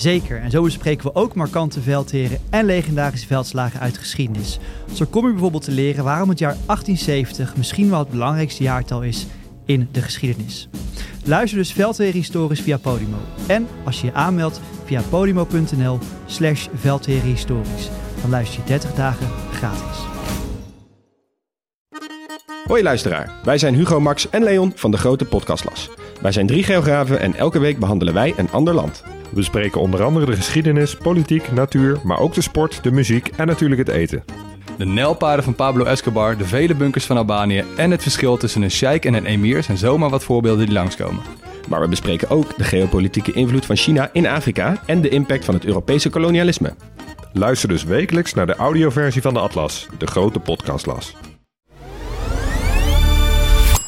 Zeker, en zo bespreken we ook markante veldheren en legendarische veldslagen uit geschiedenis. Zo kom je bijvoorbeeld te leren waarom het jaar 1870 misschien wel het belangrijkste jaartal is in de geschiedenis. Luister dus Veldheren Historisch via Podimo. En als je je aanmeldt via podimo.nl slash dan luister je 30 dagen gratis. Hoi luisteraar, wij zijn Hugo, Max en Leon van de Grote Podcastlas. Wij zijn drie geografen en elke week behandelen wij een ander land. We bespreken onder andere de geschiedenis, politiek, natuur, maar ook de sport, de muziek en natuurlijk het eten. De nijlpaarden van Pablo Escobar, de vele bunkers van Albanië en het verschil tussen een sheik en een emir zijn zomaar wat voorbeelden die langskomen. Maar we bespreken ook de geopolitieke invloed van China in Afrika en de impact van het Europese kolonialisme. Luister dus wekelijks naar de audioversie van de Atlas, de grote podcastlas.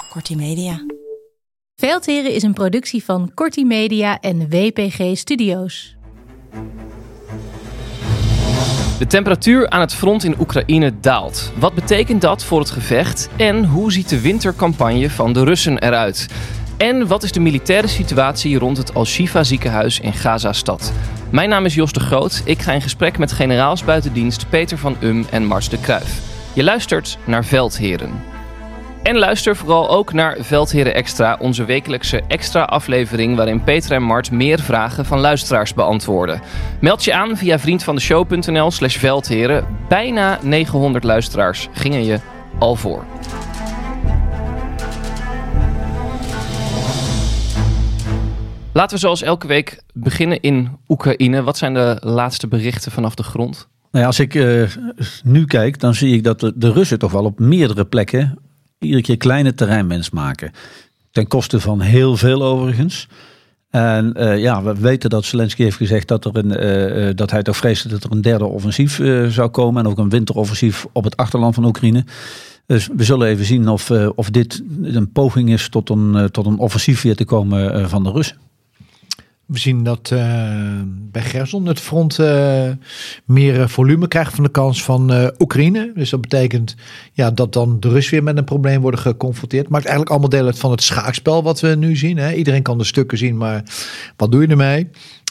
Kortie Media. Veldheren is een productie van Kortie Media en WPG Studios. De temperatuur aan het front in Oekraïne daalt. Wat betekent dat voor het gevecht? En hoe ziet de wintercampagne van de Russen eruit? En wat is de militaire situatie rond het Al-Shifa ziekenhuis in Gaza-stad? Mijn naam is Jos de Groot. Ik ga in gesprek met generaals buitendienst Peter van Um en Mars de Kruif. Je luistert naar Veldheren. En luister vooral ook naar Veldheren Extra, onze wekelijkse extra aflevering waarin Peter en Mart meer vragen van luisteraars beantwoorden. Meld je aan via vriendvandeshow.nl slash veldheren. Bijna 900 luisteraars gingen je al voor. Laten we zoals elke week beginnen in Oekraïne. Wat zijn de laatste berichten vanaf de grond? Nou ja, als ik uh, nu kijk, dan zie ik dat de Russen toch wel op meerdere plekken iedere keer kleine terreinwinst maken. Ten koste van heel veel overigens. En uh, ja, we weten dat Zelensky heeft gezegd dat, er een, uh, dat hij toch vreesde dat er een derde offensief zou komen. En ook een winteroffensief op het achterland van Oekraïne. Dus we zullen even zien of, of dit een poging is tot een, tot een offensief weer te komen van de Russen. We zien dat uh, bij Gerson het front uh, meer volume krijgt van de kans van Oekraïne. Dus dat betekent ja, dat dan de Rus weer met een probleem worden geconfronteerd. Maakt eigenlijk allemaal deel uit van het schaakspel wat we nu zien. Hè. Iedereen kan de stukken zien, maar wat doe je ermee?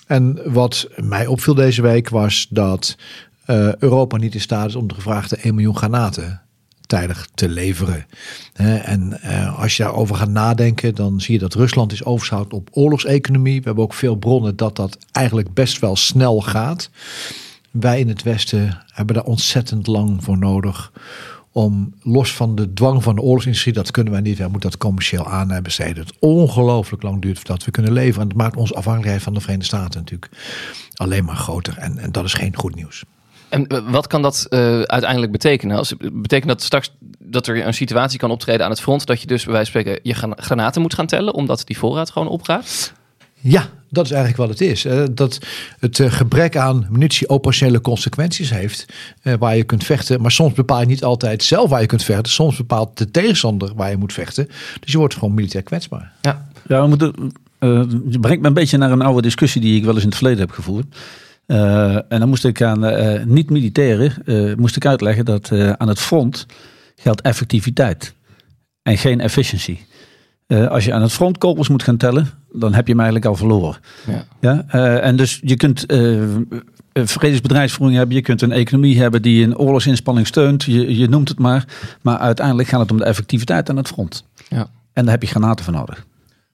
En wat mij opviel deze week was dat Europa niet in staat is om de gevraagde 1 miljoen granaten tijdig te leveren. En uh, als je daarover gaat nadenken, dan zie je dat Rusland is overschouwd op oorlogseconomie. We hebben ook veel bronnen dat dat eigenlijk best wel snel gaat. Wij in het Westen hebben daar ontzettend lang voor nodig. Om los van de dwang van de oorlogsindustrie, dat kunnen wij niet, wij moeten dat commercieel aan besteden. Het ongelooflijk lang duurt voordat we kunnen leveren. En dat maakt onze afhankelijkheid van de Verenigde Staten natuurlijk alleen maar groter. En, en dat is geen goed nieuws. En eh, wat kan dat uh, uiteindelijk betekenen? Als, betekent dat straks dat er een situatie kan optreden aan het front dat je dus bij wijze van spreken je granaten moet gaan tellen omdat die voorraad gewoon opgaat? Ja, dat is eigenlijk wat het is. Dat het eh, gebrek aan munitie operationele consequenties heeft waar je kunt vechten. Maar soms bepaal je niet altijd zelf waar je kunt vechten. Soms bepaalt de tegenstander waar je moet vechten. Dus je wordt gewoon militair kwetsbaar. Ja, ja we moeten, uh, je brengt me een beetje naar een oude discussie die ik wel eens in het verleden heb gevoerd. Uh, en dan moest ik aan uh, niet-militairen uh, moest ik uitleggen dat aan het front geldt effectiviteit en geen efficiency. als je aan het front kogels moet gaan tellen, dan heb je hem eigenlijk al verloren. Ja. Ja? en dus je kunt vredesbedrijfsvoering hebben, je kunt een economie hebben die een oorlogsinspanning steunt, je, je noemt het maar. Maar uiteindelijk gaat het om de effectiviteit aan het front. Ja. En daar heb je granaten voor nodig.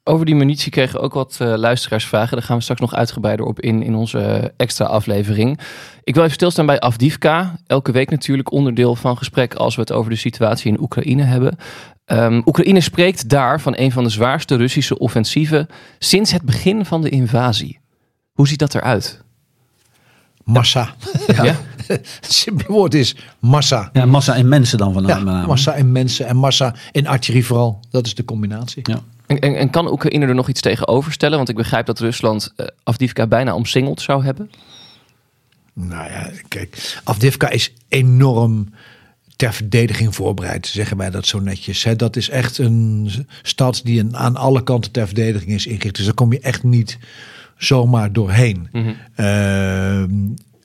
Over die munitie kregen ook wat uh, luisteraarsvragen. Daar gaan we straks nog uitgebreider op in in onze extra aflevering. Ik wil even stilstaan bij Afdivka. Elke week natuurlijk onderdeel van gesprek als we het over de situatie in Oekraïne hebben. Um, Oekraïne spreekt daar van een van de zwaarste Russische offensieven sinds het begin van de invasie. Hoe ziet dat eruit? Massa. Ja. ja? het simpele woord is massa. Ja, massa en mensen dan van ja, Massa en mensen en massa en artillerie vooral. Dat is de combinatie. Ja. En, en, en kan Oekraïne er nog iets tegenover stellen? Want ik begrijp dat Rusland uh, Afdivka bijna omsingeld zou hebben. Nou ja, kijk, Afdivka is enorm ter verdediging voorbereid, zeggen wij dat zo netjes. Hè. Dat is echt een stad die een, aan alle kanten ter verdediging is ingericht. Dus daar kom je echt niet zomaar doorheen. Mhm. Uh,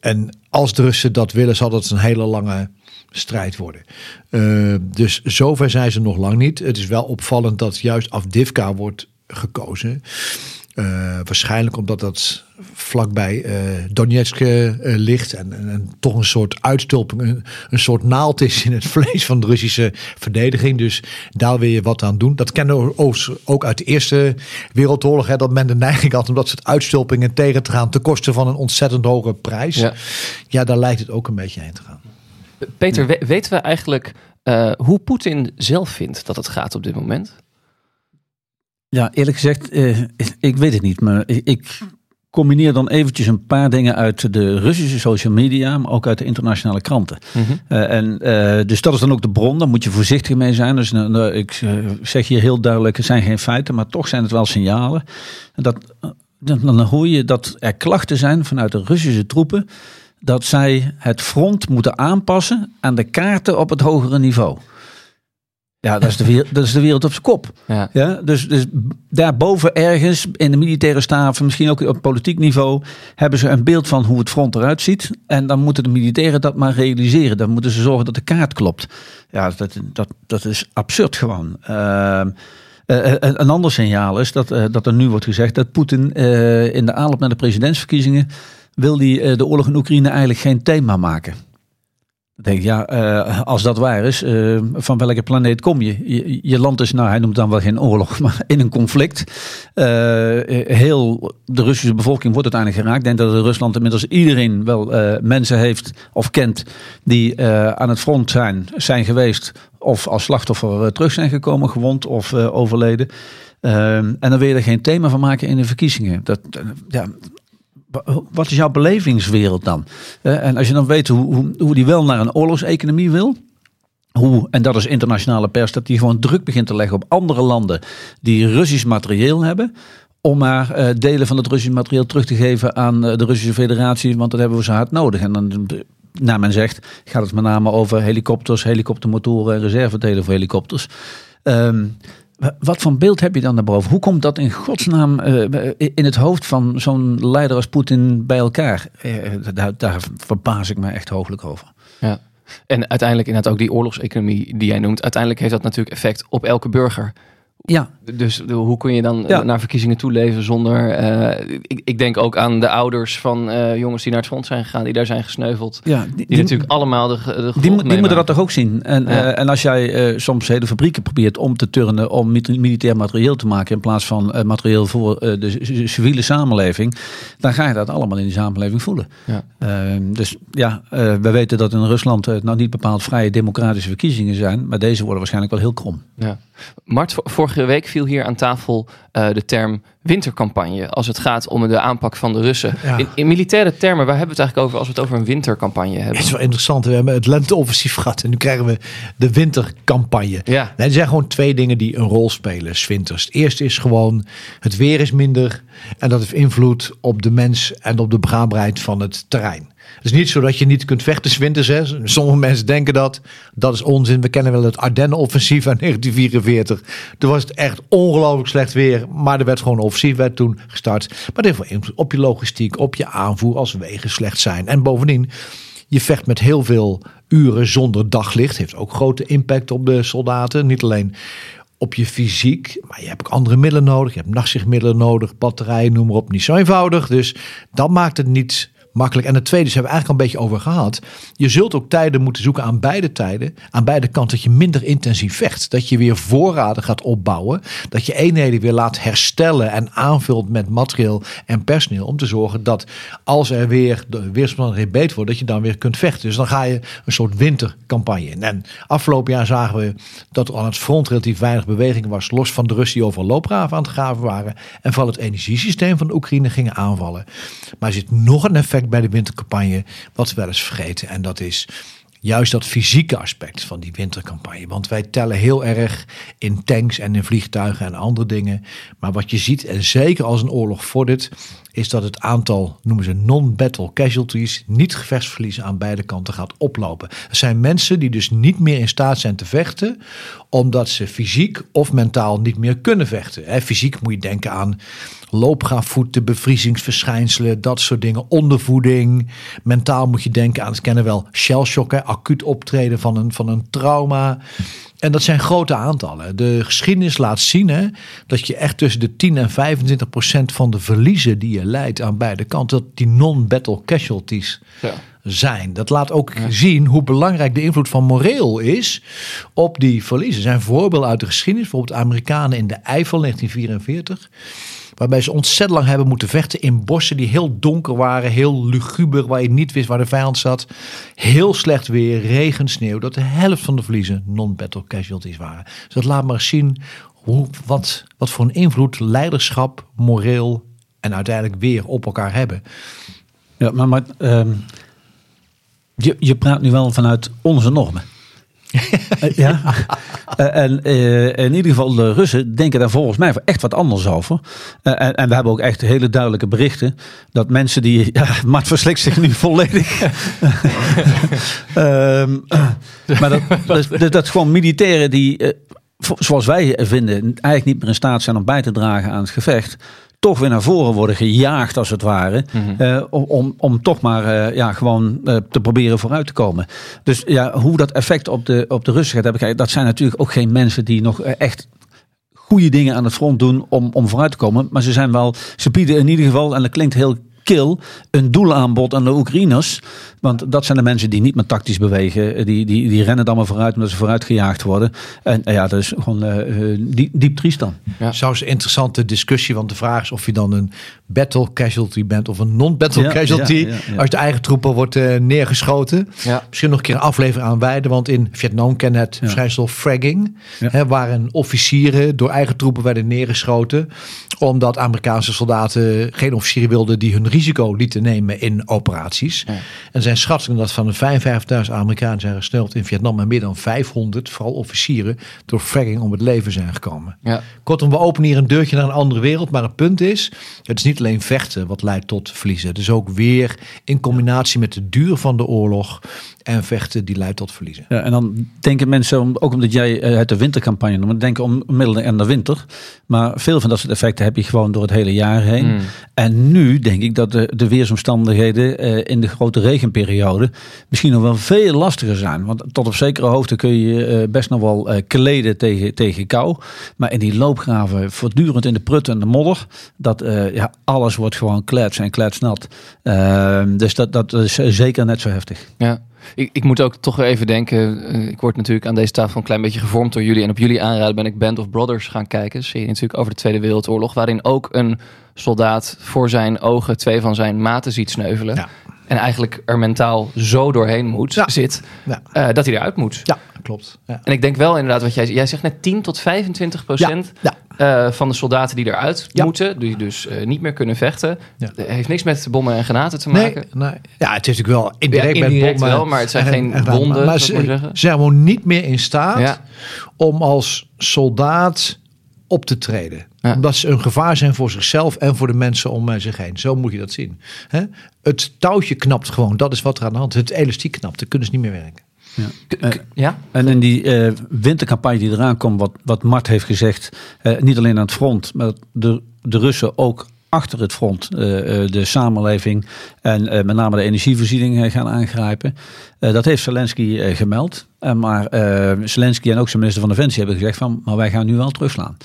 en als de Russen dat willen, zal dat een hele lange strijd worden. Uh, dus zover zijn ze nog lang niet. Het is wel opvallend dat juist Afdivka wordt gekozen. Uh, waarschijnlijk omdat dat vlakbij uh, Donetsk uh, ligt en, en, en, toch een soort uitstulping, een, een, soort naald is in het vlees van de Russische verdediging. Dus daar wil je wat aan doen. Dat kennen we ook uit de Eerste Wereldoorlog, hè, dat men de neiging had om dat soort uitstulpingen tegen te gaan ten koste van een ontzettend hoge prijs. Ja, ja daar lijkt het ook een beetje heen te gaan. Peter, we, weten we eigenlijk uh, hoe Poetin zelf vindt dat het gaat op dit moment? Ja, eerlijk gezegd, uh, ik weet het niet. Maar ik combineer dan eventjes een paar dingen uit de Russische social media, maar ook uit de internationale kranten. Mhm. Uh, en, uh, dus dat is dan ook de bron, daar moet je voorzichtig mee zijn. Dus uh, ik zeg hier heel duidelijk, het zijn geen feiten, maar toch zijn het wel signalen. Dat, dan, dan hoor je dat er klachten zijn vanuit de Russische troepen dat zij het front moeten aanpassen aan de kaarten op het hogere niveau. Ja, dat is de wereld, dat is de wereld op zijn kop. Ja. Ja, dus, dus daarboven ergens in de militaire staven, misschien ook op politiek niveau, hebben ze een beeld van hoe het front eruit ziet. En dan moeten de militairen dat maar realiseren. Dan moeten ze zorgen dat de kaart klopt. Ja, dat, dat, dat is absurd gewoon. Uh, uh, een ander signaal is dat, uh, dat er nu wordt gezegd dat Poetin in de aanloop naar de presidentsverkiezingen wil die de oorlog in Oekraïne eigenlijk geen thema maken. Dan denk ik, ja, uh, als dat waar is, uh, van welke planeet kom je? je? land is, nou hij noemt dan wel geen oorlog, maar in een conflict. Heel de Russische bevolking wordt uiteindelijk geraakt. Ik denk dat Rusland inmiddels iedereen wel mensen heeft of kent die aan het front zijn, zijn geweest. Of als slachtoffer terug zijn gekomen, gewond of overleden. en dan wil je er geen thema van maken in de verkiezingen. Dat, ja, wat is jouw belevingswereld dan? Uh, en als je dan weet hoe, hoe, hoe die wel naar een oorlogseconomie wil. Hoe, en dat is internationale pers, dat die gewoon druk begint te leggen op andere landen die Russisch materieel hebben. Om maar uh, delen van het Russisch materieel terug te geven aan uh, de Russische federatie, want dat hebben we zo hard nodig. En dan, naar men zegt, gaat het met name over helikopters, helikoptermotoren en reservedelen voor helikopters. Um, wat voor beeld heb je dan daarboven? Hoe komt dat in godsnaam uh, in het hoofd van zo'n leider als Poetin bij elkaar? Uh, daar, daar verbaas ik me echt hooglijk over. Ja. En uiteindelijk inderdaad ook die oorlogseconomie die jij noemt. Uiteindelijk heeft dat natuurlijk effect op elke burger. Ja. Dus hoe kun je dan ja. naar verkiezingen toeleven zonder... Uh, ik, ik, denk ook aan de ouders van uh, jongens die naar het front zijn gegaan, die daar zijn gesneuveld. Ja, die, die natuurlijk allemaal de, de Die, die moeten dat toch ook zien. En, ja. uh, en als jij soms hele fabrieken probeert om te turnen om militair materieel te maken in plaats van materieel voor de civiele samenleving, dan ga je dat allemaal in die samenleving voelen. Ja. Ehm, dus ja, we weten dat in Rusland nou niet bepaald vrije democratische verkiezingen zijn, maar deze worden waarschijnlijk wel heel krom. Ja. Mart, vorige week viel hier aan tafel uh, de term wintercampagne. Als het gaat om de aanpak van de Russen. Ja. In, in, militaire termen, waar hebben we het eigenlijk over als we het over een wintercampagne hebben? Het is wel interessant. We hebben het lenteoffensief gehad en nu krijgen we de wintercampagne. Ja. Nee, er zijn gewoon twee dingen die een rol spelen, winters. Het eerste is gewoon, het weer is minder en dat heeft invloed op de mens en op de begaanbaarheid van het terrein. Het is niet zo dat je niet kunt vechten winters. Sommige mensen denken dat. Dat is onzin. We kennen wel het Ardennen-offensief uit 1944. Toen was het echt ongelooflijk slecht weer. Maar er werd gewoon offensief werd toen gestart. Maar dat heeft op je logistiek, op je aanvoer als wegen slecht zijn. En bovendien, je vecht met heel veel uren zonder daglicht. Heeft ook grote impact op de soldaten. Niet alleen op je fysiek, maar je hebt ook andere middelen nodig. Je hebt nachtzichtmiddelen nodig, batterijen, noem maar op. Niet zo eenvoudig. Dus dat maakt het niet makkelijk. En het tweede, dus hebben we eigenlijk al een beetje over gehad. Je zult ook tijden moeten zoeken aan beide tijden, aan beide kanten, dat je minder intensief vecht. Dat je weer voorraden gaat opbouwen. Dat je eenheden weer laat herstellen en aanvult met materieel en personeel. Om te zorgen dat als er weer de weersomstandigheden beter worden, dat je dan weer kunt vechten. Dus dan ga je een soort wintercampagne in. En afgelopen jaar zagen we dat er aan het front relatief weinig beweging was. Los van de Russen die overal loopgraven aan het graven waren. En van het energiesysteem van de Oekraïne gingen aanvallen. Maar er zit nog een effect bij de wintercampagne, wat we wel eens vergeten. En dat is juist dat fysieke aspect van die wintercampagne. Want wij tellen heel erg in tanks en in vliegtuigen en andere dingen. Maar wat je ziet, en zeker als een oorlog vordert, is dat het aantal, noemen ze non-battle casualties, niet gevechtsverliezen aan beide kanten gaat oplopen. Er zijn mensen die dus niet meer in staat zijn te vechten, omdat ze fysiek of mentaal niet meer kunnen vechten. Fysiek moet je denken aan loopgraafvoeten, bevriezingsverschijnselen, dat soort dingen, ondervoeding. Mentaal moet je denken aan, het kennen wel, shellshock, acuut optreden van een, van een trauma. En dat zijn grote aantallen. De geschiedenis laat zien hè, dat je echt tussen de 10 en 25 procent van de verliezen die je leidt aan beide kanten, dat die non-battle casualties Ja. zijn. Dat laat ook zien hoe belangrijk de invloed van moreel is op die verliezen. Er zijn voorbeelden uit de geschiedenis, bijvoorbeeld Amerikanen in de Eifel 1944. Waarbij ze ontzettend lang hebben moeten vechten in bossen die heel donker waren, heel luguber, waar je niet wist waar de vijand zat. Heel slecht weer, regen, sneeuw. Dat de helft van de verliezen non-battle casualties waren. Dus dat laat maar zien hoe, wat, wat voor een invloed leiderschap, moreel en uiteindelijk weer op elkaar hebben. Ja, maar, maar ehm, je, je praat nu wel vanuit onze normen. Eh, ja. Eh, en eh, in ieder geval de Russen denken daar volgens mij echt wat anders over. En, we hebben ook echt hele duidelijke berichten dat mensen die, ja, Mart verslikt zich nu volledig. Ehm, maar dat, dat, dat, dat gewoon militairen die, zoals wij vinden, eigenlijk niet meer in staat zijn om bij te dragen aan het gevecht toch weer naar voren worden gejaagd als het ware. eh, om, om, om toch maar eh, ja, gewoon eh, te proberen vooruit te komen. Dus ja, hoe dat effect op de, op de Russen gaat hebben, dat zijn natuurlijk ook geen mensen die nog echt goede dingen aan het front doen om, om vooruit te komen. Maar ze zijn wel, ze bieden in ieder geval, en dat klinkt heel kil, een doelaanbod aan de Oekraïners. Want dat zijn de mensen die niet meer tactisch bewegen. Die, die, die rennen dan maar vooruit omdat ze vooruit gejaagd worden. En eh, ja, dat is gewoon eh, eh, diep, diep triest dan. Ja. Zou eens een interessante discussie, want de vraag is of je dan een battle casualty bent of een non-battle Ja, casualty. ja, ja, ja. Als de eigen troepen wordt eh, neergeschoten. Ja. Misschien nog een keer een aflevering aan wijden, want in Vietnam kennen het verschijnsel fragging. Ja. Hè, waarin officieren door eigen troepen werden neergeschoten. Omdat Amerikaanse soldaten geen officieren wilden die hun risico lieten nemen in operaties. En zijn schattingen dat van de 55.000 Amerikanen zijn gesneuveld in Vietnam en meer dan 500, vooral officieren, door fragging om het leven zijn gekomen. Ja. Kortom, we openen hier een deurtje naar een andere wereld. Maar het punt is, het is niet alleen vechten wat leidt tot verliezen. Het is ook weer in combinatie met de duur van de oorlog en vechten die leidt tot verliezen. Ja, en dan denken mensen, om- ook omdat jij eh, het de wintercampagne noemt, denken om middelen en de winter. Maar veel van dat soort effecten heb je gewoon door het hele jaar heen. Mm. En nu denk ik dat de, de weersomstandigheden eh, in de grote regenperiode misschien nog wel veel lastiger zijn. Want tot op zekere hoogte kun je eh, best nog wel eh, kleden tegen, tegen kou. Maar in die loopgraven, voortdurend in de prut en de modder, dat eh, ja, alles wordt gewoon klets en kletsnat. Ehm, dus dat, dat is zeker net zo heftig. Ja. Ik, ik moet ook toch weer even denken. eh, ik word natuurlijk aan deze tafel een klein beetje gevormd door jullie. En op jullie aanraden ben ik Band of Brothers gaan kijken. Serie natuurlijk over de Tweede Wereldoorlog. Waarin ook een soldaat voor zijn ogen twee van zijn maten ziet sneuvelen. Ja. En eigenlijk er mentaal zo doorheen moet, Ja. zit, Ja. eh, dat hij eruit moet. Ja, klopt. Ja. En ik denk wel inderdaad wat jij Jij zegt net 10 tot 25 procent Eh, van de soldaten die eruit Ja. moeten. Die dus eh, niet meer kunnen vechten. Ja. Heeft niks met bommen en granaten te maken. nee. Ja, het is natuurlijk wel indirect, Ja, indirect met bommen. wel, maar het zijn en- geen en- wonden, Maar ze, zeggen. zijn gewoon niet meer in staat om als soldaat op te treden. Ja. Omdat ze een gevaar zijn voor zichzelf en voor de mensen om eh, zich heen. Zo moet je dat zien. Hè? Het touwtje knapt gewoon. Dat is wat er aan de hand is. Het elastiek knapt. Dan kunnen ze niet meer werken. K- k- ja? En in die eh, wintercampagne die eraan komt, wat, wat Mart heeft gezegd, eh, niet alleen aan het front, maar de, de Russen ook achter het front eh, eh, de samenleving en eh, met name de energievoorziening eh, gaan aangrijpen. Eh, dat heeft Zelensky eh, gemeld. En maar eh, Zelensky en ook zijn minister van Defensie hebben gezegd van, maar wij gaan nu wel terugslaan.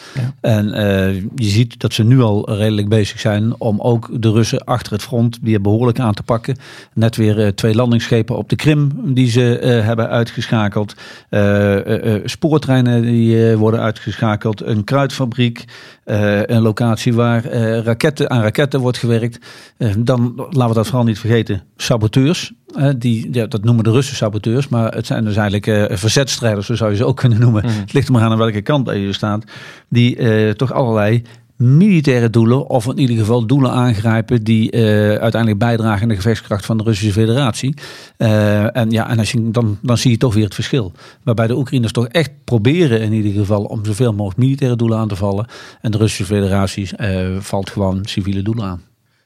En eh, je ziet dat ze nu al redelijk bezig zijn om ook de Russen achter het front weer behoorlijk aan te pakken. Net weer eh, twee landingsschepen op de Krim die ze eh, hebben uitgeschakeld. Eh, eh, eh, spoortreinen die eh, worden uitgeschakeld. Een kruidfabriek. eh, een locatie waar eh, raketten, aan raketten wordt gewerkt. Eh, dan laten we dat vooral niet vergeten. Saboteurs. Die, ja, dat noemen de Russen saboteurs. Maar het zijn dus eigenlijk eh, verzetstrijders, zo zou je ze ook kunnen noemen. Het ligt er maar aan aan welke kant je staat. Die eh, toch allerlei militaire doelen, of in ieder geval doelen aangrijpen die eh, uiteindelijk bijdragen aan de gevechtskracht van de Russische Federatie. En ja, en als je, dan, dan zie je toch weer het verschil. Waarbij de Oekraïners toch echt proberen in ieder geval om zoveel mogelijk militaire doelen aan te vallen. En de Russische Federatie valt gewoon civiele doelen aan.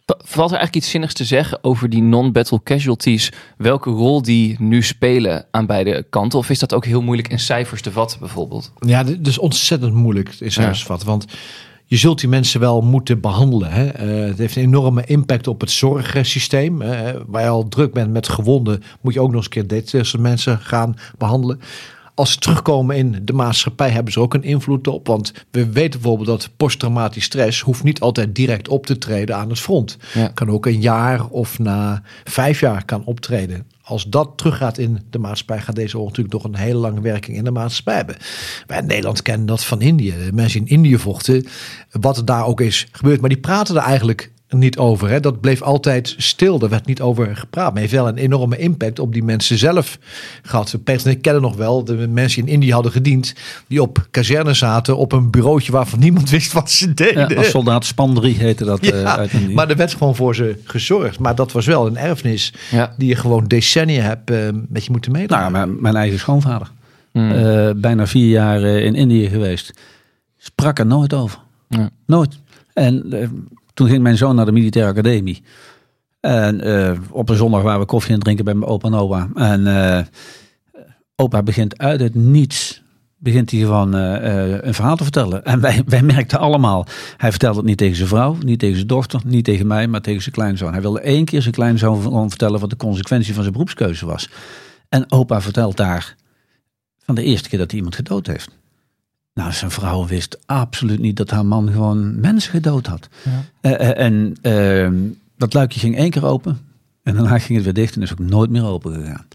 Valt er eigenlijk iets zinnigs te zeggen over die non-battle casualties? Welke rol die nu spelen aan beide kanten? Of is dat ook heel moeilijk in cijfers te vatten bijvoorbeeld? Ja, dit is ontzettend moeilijk in cijfers te vatten. Want je zult die mensen wel moeten behandelen. Hè? Eh, het heeft een enorme impact op het zorgsysteem. Uh, waar je al druk bent met gewonden, moet je ook nog eens een keer deze mensen gaan behandelen. Als ze terugkomen in de maatschappij hebben ze ook een invloed op. Want we weten bijvoorbeeld dat posttraumatisch stress hoeft niet altijd direct op te treden aan het front. Ja. Kan ook een jaar of na vijf jaar kan optreden. Als dat teruggaat in de maatschappij, gaat deze oorlog natuurlijk nog een hele lange werking in de maatschappij hebben. Wij in Nederland kennen dat van Indië. De mensen in Indië vochten, wat er daar ook is gebeurd. Maar die praten er eigenlijk niet over. Hè. Dat bleef altijd stil. Er werd niet over gepraat. Maar heeft wel een enorme impact op die mensen zelf gehad. Ik kennen nog wel de mensen die in Indië hadden gediend. Die op kazerne zaten op een bureautje waarvan niemand wist wat ze deden. Ja, als soldaat span 3 heette dat Ja, eh, maar er werd gewoon voor ze gezorgd. Maar dat was wel een erfenis Ja. die je gewoon decennia hebt eh, met je moeten Nou, meedragen. mijn, mijn eigen schoonvader. Hmm. Eh, bijna vier jaar in Indië geweest. Sprak er nooit over. Ja. Nooit. En toen ging mijn zoon naar de militaire academie. En eh, op een zondag waren we koffie aan drinken bij mijn opa en oma. En eh, opa begint uit het niets. Begint hij gewoon eh, een verhaal te vertellen. En wij, wij merkten allemaal. Hij vertelde het niet tegen zijn vrouw, niet tegen zijn dochter, niet tegen mij, maar tegen zijn kleinzoon. Hij wilde één keer zijn kleinzoon vertellen wat de consequentie van zijn beroepskeuze was. En opa vertelt daar van de eerste keer dat hij iemand gedood heeft. Nou, zijn vrouw wist absoluut niet dat haar man gewoon mensen gedood had. Eh, eh, en ehm, dat luikje ging één keer open. En daarna ging het weer dicht en is ook nooit meer open gegaan.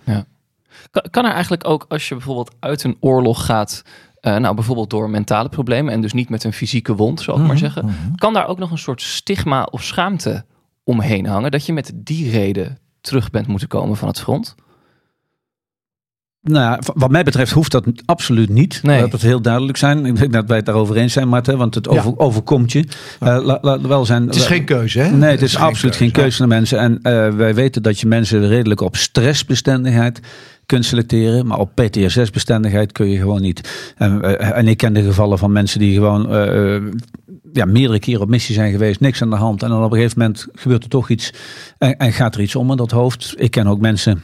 Kan, kan er eigenlijk ook, als je bijvoorbeeld uit een oorlog gaat, eh, nou bijvoorbeeld door mentale problemen en dus niet met een fysieke wond, zal ik Mhm, maar zeggen, kan daar ook nog een soort stigma of schaamte omheen hangen dat je met die reden terug bent moeten komen van het front? Nou ja, wat mij betreft hoeft dat absoluut niet. Nee. Laat het heel duidelijk zijn. Ik denk dat wij het daarover eens zijn, Marten. Want het over, overkomt je. Eh, la- laat wel zijn. Het is geen keuze, hè? Nee, het is absoluut geen keuze naar mensen. En eh, wij weten dat je mensen redelijk op stressbestendigheid kunt selecteren. Maar op PTSS-bestendigheid kun je gewoon niet. En, eh, en ik ken de gevallen van mensen die gewoon ja, meerdere keren op missie zijn geweest. Niks aan de hand. En dan op een gegeven moment gebeurt er toch iets. En, en gaat er iets om in dat hoofd. Ik ken ook mensen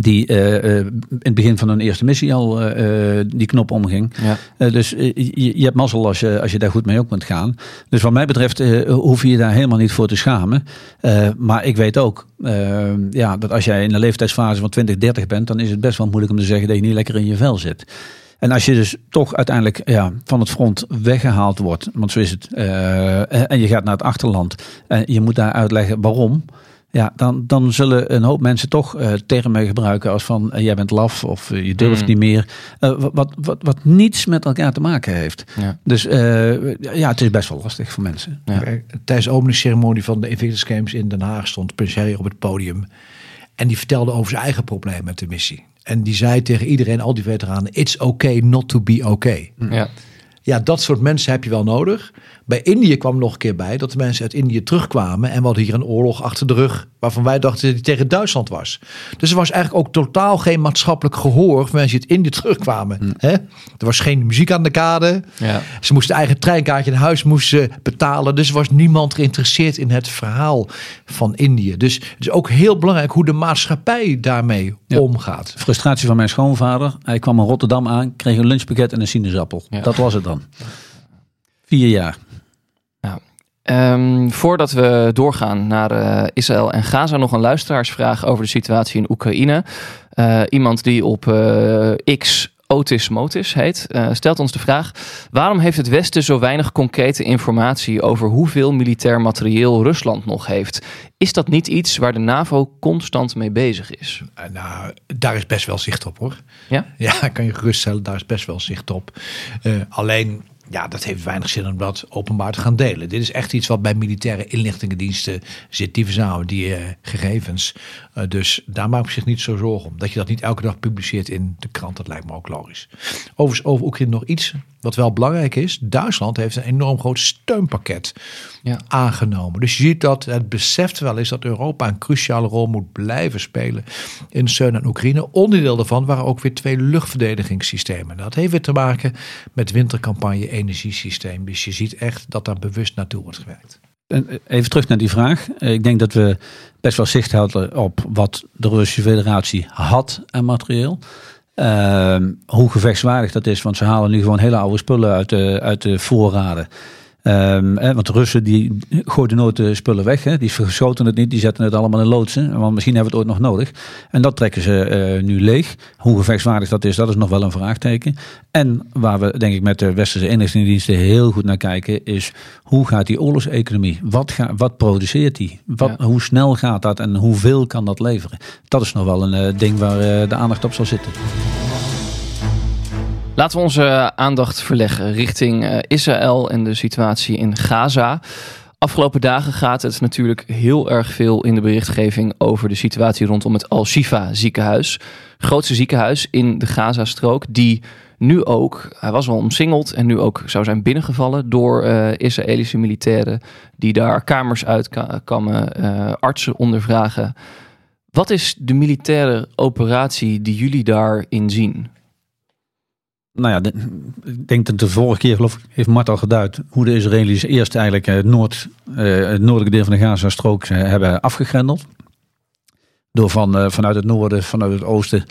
die eh, eh, in het begin van hun eerste missie al eh, die knop omging. Ja. Dus je, je hebt mazzel als je, als je daar goed mee op kunt gaan. Dus wat mij betreft hoef je je daar helemaal niet voor te schamen. Maar ik weet ook ja, dat als jij in de leeftijdsfase van 20, 30 bent, dan is het best wel moeilijk om te zeggen dat je niet lekker in je vel zit. En als je dus toch uiteindelijk ja, van het front weggehaald wordt, want zo is het, en je gaat naar het achterland en je moet daar uitleggen waarom. Ja, dan, dan zullen een hoop mensen toch eh termen gebruiken als van eh, jij bent laf of eh, je durft Mm. niet meer. Eh, wat, wat, wat, wat niets met elkaar te maken heeft. Ja. Dus eh, ja, het is best wel lastig voor mensen. Ja. Tijdens de openingsceremonie van de Invictus Games in Den Haag stond Prins Harry op het podium. En die vertelde over zijn eigen probleem met de missie. En die zei tegen iedereen, al die veteranen, it's okay not to be okay. Ja. Ja, dat soort mensen heb je wel nodig. Bij Indië kwam nog een keer bij dat de mensen uit Indië terugkwamen. En we hadden hier een oorlog achter de rug. Waarvan wij dachten dat die tegen Duitsland was. Dus er was eigenlijk ook totaal geen maatschappelijk gehoor. voor mensen die uit Indië terugkwamen. Hè? Er was geen muziek aan de kade. Ja. Ze moesten eigen treinkaartje naar huis moesten betalen. Dus er was niemand geïnteresseerd in het verhaal van Indië. Dus het is ook heel belangrijk hoe de maatschappij daarmee Ja. omgaat. Frustratie van mijn schoonvader. Hij kwam in Rotterdam aan, kreeg een lunchpakket en een sinaasappel. Ja. Dat was het dan. Vier jaar. Ehm, voordat we doorgaan naar eh, Israël en Gaza, nog een luisteraarsvraag over de situatie in Oekraïne. Eh, iemand die op eh, X Otis Motis heet, stelt ons de vraag: waarom heeft het Westen zo weinig concrete informatie over hoeveel militair materieel Rusland nog heeft? Is dat niet iets waar de NAVO constant mee bezig is? Nou, daar is best wel zicht op hoor. Ja? Ja, kan je geruststellen, daar is best wel zicht op. Alleen, ja, dat heeft weinig zin om dat openbaar te gaan delen. Dit is echt iets wat bij militaire inlichtingendiensten zit. Die verzamelen die eh, gegevens. Eh, dus daar maak ik zich niet zo zorgen om. Dat je dat niet elke dag publiceert in de krant, dat lijkt me ook logisch. Overigens, over Oekraïne nog iets Wat wel belangrijk is, Duitsland heeft een enorm groot steunpakket Ja. aangenomen. Dus je ziet dat het beseft wel is dat Europa een cruciale rol moet blijven spelen in steun aan Oekraïne. Onderdeel daarvan waren ook weer twee luchtverdedigingssystemen. Dat heeft weer te maken met wintercampagne energiesysteem. Dus je ziet echt dat daar bewust naartoe wordt gewerkt. En Even terug naar die vraag. Eh, Ik denk dat we best wel zicht hadden op wat de Russische federatie had aan materieel. Ehm, hoe gevechtswaardig dat is, want ze halen nu gewoon hele oude spullen uit de, uit de voorraden. Ehm, hè, want de Russen die gooien nooit de spullen weg. Hè. Die verschoten het niet, die zetten het allemaal in loodsen. Want misschien hebben we het ooit nog nodig. En dat trekken ze eh, nu leeg. Hoe gevechtswaardig dat is, dat is nog wel een vraagteken. En waar we denk ik met de westerse inlichtingendiensten heel goed naar kijken... is hoe gaat die oorlogseconomie? Wat, ga, wat produceert die? Wat, Ja. Hoe snel gaat dat en hoeveel kan dat leveren? Dat is nog wel een eh, ding waar eh, de aandacht op zal zitten. Laten we onze aandacht verleggen richting eh, Israël en de situatie in Gaza. Afgelopen dagen gaat het natuurlijk heel erg veel in de berichtgeving over de situatie rondom het Al-Shifa ziekenhuis. Grootste ziekenhuis in de Gazastrook, die nu ook, hij was al omsingeld en nu ook zou zijn binnengevallen door eh, Israëlische militairen die daar kamers uitkammen, eh artsen ondervragen. Wat is de militaire operatie die jullie daarin zien? Nou ja, ik denk dat de vorige keer, geloof ik, heeft Mart al geduid hoe de Israëli's eerst eigenlijk eh, Noord, eh, het noordelijke deel van de Gaza-strook eh, hebben afgegrendeld. Door van, vanuit het noorden, vanuit het oosten,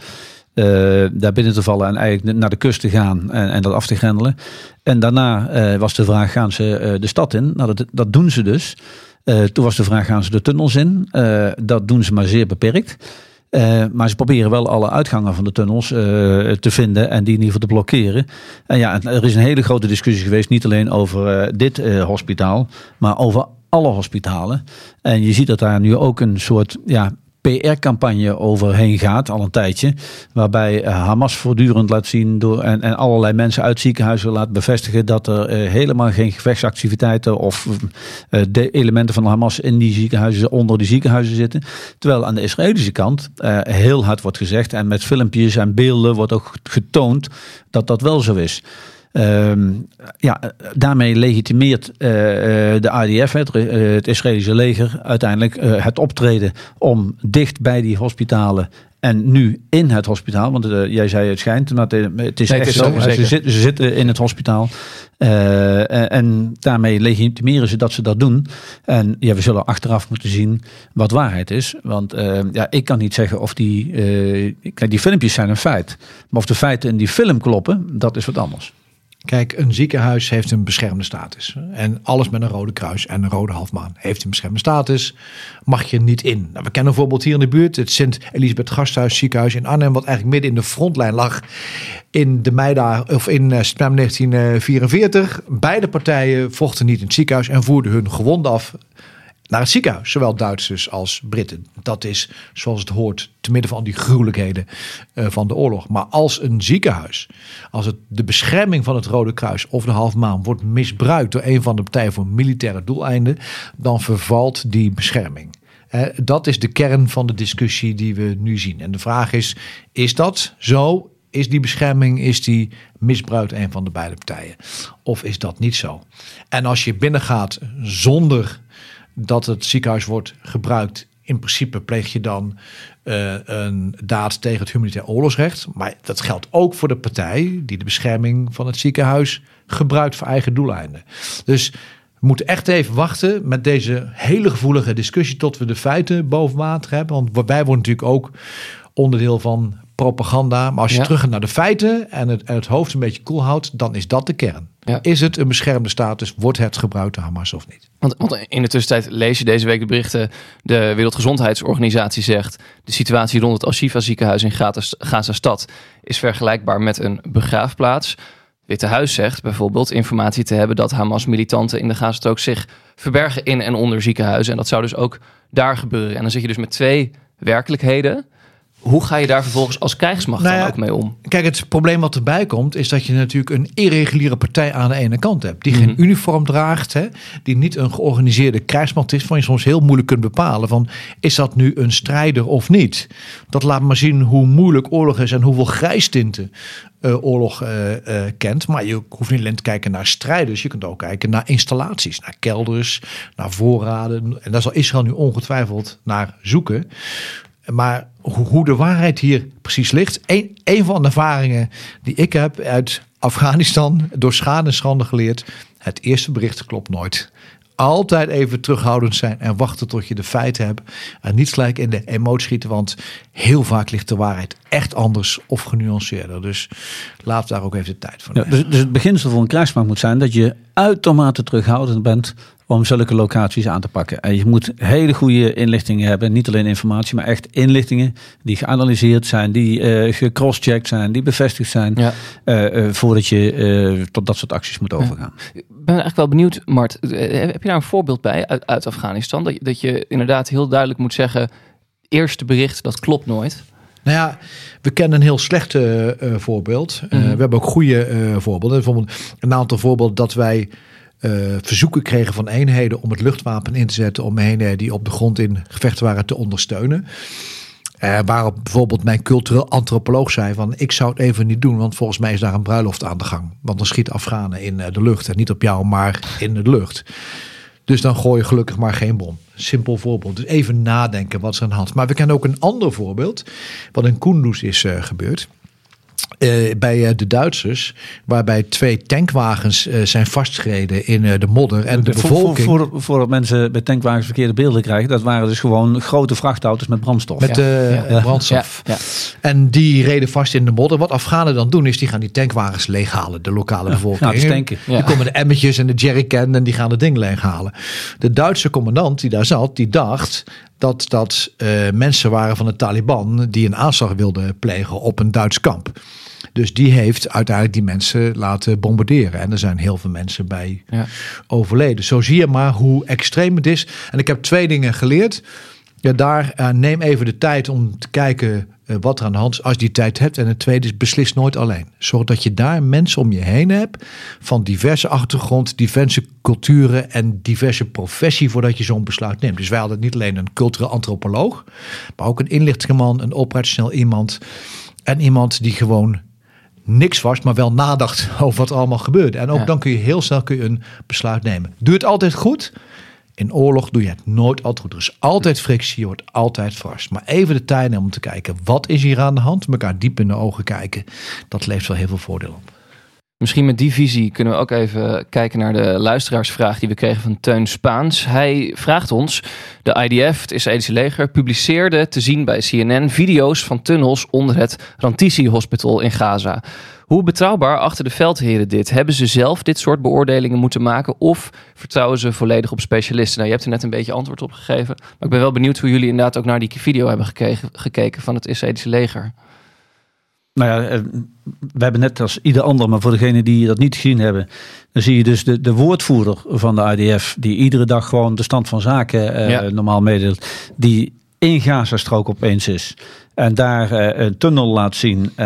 daar binnen te vallen en eigenlijk naar de kust te gaan en, en dat af te grendelen. En daarna was de vraag, gaan ze de stad in? Nou, dat, dat doen ze dus. Toen was de vraag, gaan ze de tunnels in? Dat doen ze maar zeer beperkt. Eh, maar ze proberen wel alle uitgangen van de tunnels eh, te vinden en die in ieder geval te blokkeren. En ja, er is een hele grote discussie geweest, niet alleen over eh, dit hospitaal, maar over alle hospitalen. En je ziet dat daar nu ook een soort ja, PR-campagne overheen gaat, al een tijdje. Waarbij eh, Hamas voortdurend laat zien door, en, en allerlei mensen uit ziekenhuizen laat bevestigen dat er eh, helemaal geen gevechtsactiviteiten of eh, de elementen van Hamas in die ziekenhuizen, onder die ziekenhuizen zitten. Terwijl aan de Israëlische kant heel hard wordt gezegd en met filmpjes en beelden wordt ook getoond dat dat wel zo is. Ehm, ja, daarmee legitimeert eh, eh, de IDF, het, eh, het Israëlische leger, uiteindelijk het optreden om dicht bij die hospitalen en nu in het hospitaal, want jij zei het schijnt, maar het, is Nee, echt zo. Ze, zitten, ze zitten in het hospitaal en, en daarmee legitimeren ze dat ze dat doen. En ja, we zullen achteraf moeten zien wat waarheid is. Want ja, ik kan niet zeggen of die, kijk, die filmpjes zijn een feit. Maar of de feiten in die film kloppen, dat is wat anders. Kijk, een ziekenhuis heeft een beschermde status. En alles met een rode kruis en een rode halfmaan heeft een beschermde status. Mag je niet in. Nou, we kennen een voorbeeld hier in de buurt. Het Sint-Elisabeth Gasthuis ziekenhuis in Arnhem. Wat eigenlijk midden in de frontlijn lag. In de meidagen, of in eh, september 1944. Beide partijen vochten niet in het ziekenhuis. En voerden hun gewonden af naar het ziekenhuis. Zowel Duitsers als Britten. Dat is zoals het hoort te midden van die gruwelijkheden eh, van de oorlog. Maar als een ziekenhuis, als het de bescherming van het Rode Kruis of de Half Maan wordt misbruikt door een van de partijen voor militaire doeleinden, dan vervalt die bescherming. Eh, dat is de kern van de discussie die we nu zien. En de vraag is, is dat zo? Is die bescherming, is die misbruikt een van de beide partijen? Of is dat niet zo? En als je binnengaat zonder dat het ziekenhuis wordt gebruikt. In principe pleeg je dan eh, een daad tegen het humanitair oorlogsrecht. Maar dat geldt ook voor de partij die de bescherming van het ziekenhuis gebruikt voor eigen doeleinden. Dus we moeten echt even wachten met deze hele gevoelige discussie tot we de feiten boven water hebben. Want wij worden natuurlijk ook onderdeel van propaganda. Maar als je Ja. terug gaat naar de feiten en het, en het hoofd een beetje koel houdt, dan is dat de kern. Ja. Is het een beschermde status? Wordt het gebruikt door Hamas of niet? Want, want in de tussentijd lees je deze week de berichten. De Wereldgezondheidsorganisatie zegt... de situatie rond het Al-Shifa ziekenhuis in Gaza- Gaza-stad... is vergelijkbaar met een begraafplaats. Witte Huis zegt bijvoorbeeld informatie te hebben... dat Hamas-militanten in de Gazastrook zich verbergen in en onder ziekenhuizen. En dat zou dus ook daar gebeuren. En dan zit je dus met twee werkelijkheden... Hoe ga je daar vervolgens als krijgsmacht Nou dan ook mee om? Kijk, het probleem wat erbij komt, is dat je natuurlijk een irreguliere partij aan de ene kant hebt. Die geen Mhm. uniform draagt, hè, die niet een georganiseerde krijgsmacht is, van je soms heel moeilijk kunt bepalen van, is dat nu een strijder of niet? Dat laat maar zien hoe moeilijk oorlog is en hoeveel grijstinten eh, oorlog eh, eh, kent. Maar je hoeft niet alleen te kijken naar strijders, je kunt ook kijken naar installaties, naar kelders, naar voorraden. En daar zal Israël nu ongetwijfeld naar zoeken. Maar hoe, de waarheid hier precies ligt. Een, een van de ervaringen die ik heb uit Afghanistan door schade en schande geleerd. Het eerste bericht klopt nooit. Altijd even terughoudend zijn en wachten tot je de feiten hebt. En niet gelijk in de emotie schieten, want heel vaak ligt de waarheid echt anders of genuanceerder. Dus laat daar ook even de tijd voor Ja, dus, dus het beginsel van een krijgsmacht moet zijn dat je uitermate terughoudend bent om zulke locaties aan te pakken. En je moet hele goede inlichtingen hebben. Niet alleen informatie, maar echt inlichtingen die geanalyseerd zijn, die eh gecrosschecked zijn, die bevestigd zijn. Ja. eh, eh, voordat je eh, tot dat soort acties moet overgaan. Ben eigenlijk wel benieuwd, Mart. eh, Heb je daar een voorbeeld bij uit, uit Afghanistan? Dat je, dat je inderdaad heel duidelijk moet zeggen... eerste bericht, dat klopt nooit. Nou ja, we kennen een heel slecht eh, eh, voorbeeld. Eh, Mhm. we hebben ook goede eh, voorbeelden. Bijvoorbeeld een aantal voorbeelden dat wij eh, verzoeken kregen van eenheden om het luchtwapen in te zetten om eenheden die op de grond in gevecht waren te ondersteunen. Eh, waarop bijvoorbeeld mijn cultureel antropoloog zei van ik zou het even niet doen, want volgens mij is daar een bruiloft aan de gang. Want dan schiet Afghanen in eh, de lucht en niet op jou, maar in de lucht. Dus dan gooi je gelukkig maar geen bom. Simpel voorbeeld. Dus even nadenken wat is aan de hand. Maar we kennen ook een ander voorbeeld. Wat in Kunduz is eh, gebeurd. Eh, bij eh, de Duitsers. Waarbij twee tankwagens eh, zijn vastgereden in de modder. En de Voor- voor- bevolking. voor- Voordat mensen bij tankwagens verkeerde beelden krijgen, dat waren dus gewoon grote vrachtauto's met brandstof. met Ja. brandstof. Ja, ja. En die reden vast in de modder. Wat Afghanen dan doen is die gaan die tankwagens leeghalen. De lokale bevolking. Is tanken. Die komen de emmertjes en de jerrycan en die gaan het ding leeghalen. De Duitse commandant die daar zat, die dacht dat dat eh, mensen waren van de Taliban die een aanslag wilden plegen op een Duits kamp. Dus die heeft uiteindelijk die mensen laten bombarderen. En er zijn heel veel mensen bij Ja. overleden. Zo zie je maar hoe extreem het is. En ik heb twee dingen geleerd. Ja, daar eh, neem even de tijd om te kijken eh, wat er aan de hand is als je die tijd hebt. En het tweede is beslis nooit alleen. Zorg dat je daar mensen om je heen hebt van diverse achtergrond, diverse culturen en diverse professie voordat je zo'n besluit neemt. Dus wij hadden niet alleen een cultureel antropoloog, maar ook een inlichtingenman, een operationeel iemand en iemand die gewoon niks was, maar wel nadacht over wat er allemaal gebeurde. En ook Ja. dan kun je heel snel kun je een besluit nemen. Doe het altijd goed. In oorlog doe je het nooit altijd goed. Er is altijd frictie, je wordt altijd vast. Maar even de tijd nemen om te kijken, wat is hier aan de hand? Elkaar diep in de ogen kijken. Dat levert wel heel veel voordeel op. Misschien met die visie kunnen we ook even kijken naar de luisteraarsvraag die we kregen van Teun Spaans. Hij vraagt ons, de IDF, het Israëlische leger, publiceerde te zien bij CNN video's van tunnels onder het Rantisi Hospital in Gaza. Hoe betrouwbaar achter de veldheren dit? Hebben ze zelf dit soort beoordelingen moeten maken of vertrouwen ze volledig op specialisten? Nou, je hebt er net een beetje antwoord op gegeven, maar ik ben wel benieuwd hoe jullie inderdaad ook naar die video hebben gekeken, gekeken van het Israëlische leger. Nou ja, eh, we hebben net als ieder ander, maar voor degenen die dat niet gezien hebben, dan zie je dus de, de woordvoerder van de IDF, die iedere dag gewoon de stand van zaken eh, Ja. normaal meedeelt, die in Gazastrook opeens is. En daar eh, een tunnel laat zien eh,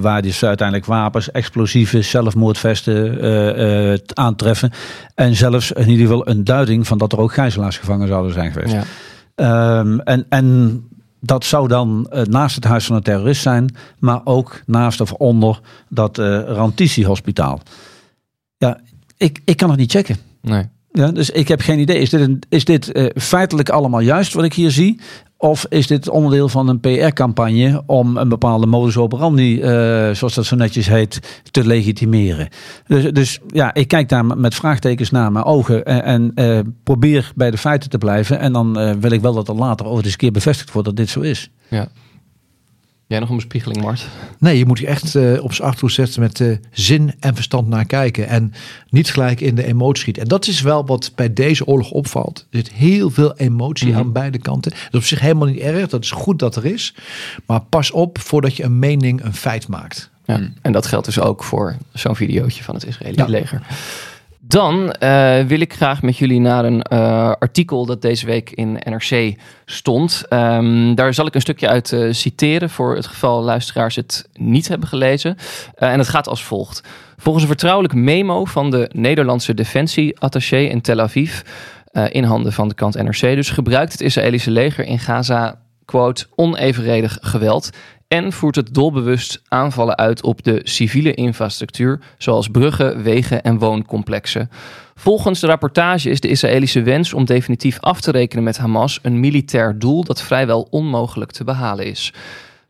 waar dus uiteindelijk wapens, explosieven, zelfmoordvesten eh, aantreffen. En zelfs in ieder geval een duiding van dat er ook gijzelaars gevangen zouden zijn geweest. Ja. Ehm, en, en dat zou dan naast het huis van een terrorist zijn, maar ook naast of onder dat eh Rantisi-hospitaal. Ja, ik, ik kan het niet checken. Nee. Ja, dus ik heb geen idee. Is dit, een, is dit feitelijk allemaal juist wat ik hier zie? Of is dit onderdeel van een PR-campagne om een bepaalde modus operandi, eh, zoals dat zo netjes heet, te legitimeren? Dus, dus ja, ik kijk daar met vraagtekens naar mijn ogen en, eh, probeer bij de feiten te blijven. En dan eh, wil ik wel dat er later ooit eens een keer bevestigd wordt dat dit zo is. Ja. Jij nog een bespiegeling, Mart? Nee, je moet je echt eh, op zijn achterhoede zetten met eh, zin en verstand naar kijken. En niet gelijk in de emotie schieten. En dat is wel wat bij deze oorlog opvalt. Er zit heel veel emotie Mhm. aan beide kanten. Dat is op zich helemaal niet erg. Dat is goed dat er is. Maar pas op voordat je een mening een feit maakt. Ja. En dat geldt dus ook voor zo'n videootje van het Israëlische Ja. leger. Dan eh, wil ik graag met jullie naar een eh, artikel dat deze week in NRC stond. Ehm, daar zal ik een stukje uit eh, citeren voor het geval luisteraars het niet hebben gelezen. En het gaat als volgt. Volgens een vertrouwelijk memo van de Nederlandse defensieattaché in Tel Aviv, in handen van de kant NRC dus, gebruikt het Israëlische leger in Gaza, quote, onevenredig geweld en voert het doelbewust aanvallen uit op de civiele infrastructuur, zoals bruggen, wegen en wooncomplexen. Volgens de rapportage is de Israëlische wens om definitief af te rekenen met Hamas een militair doel dat vrijwel onmogelijk te behalen is.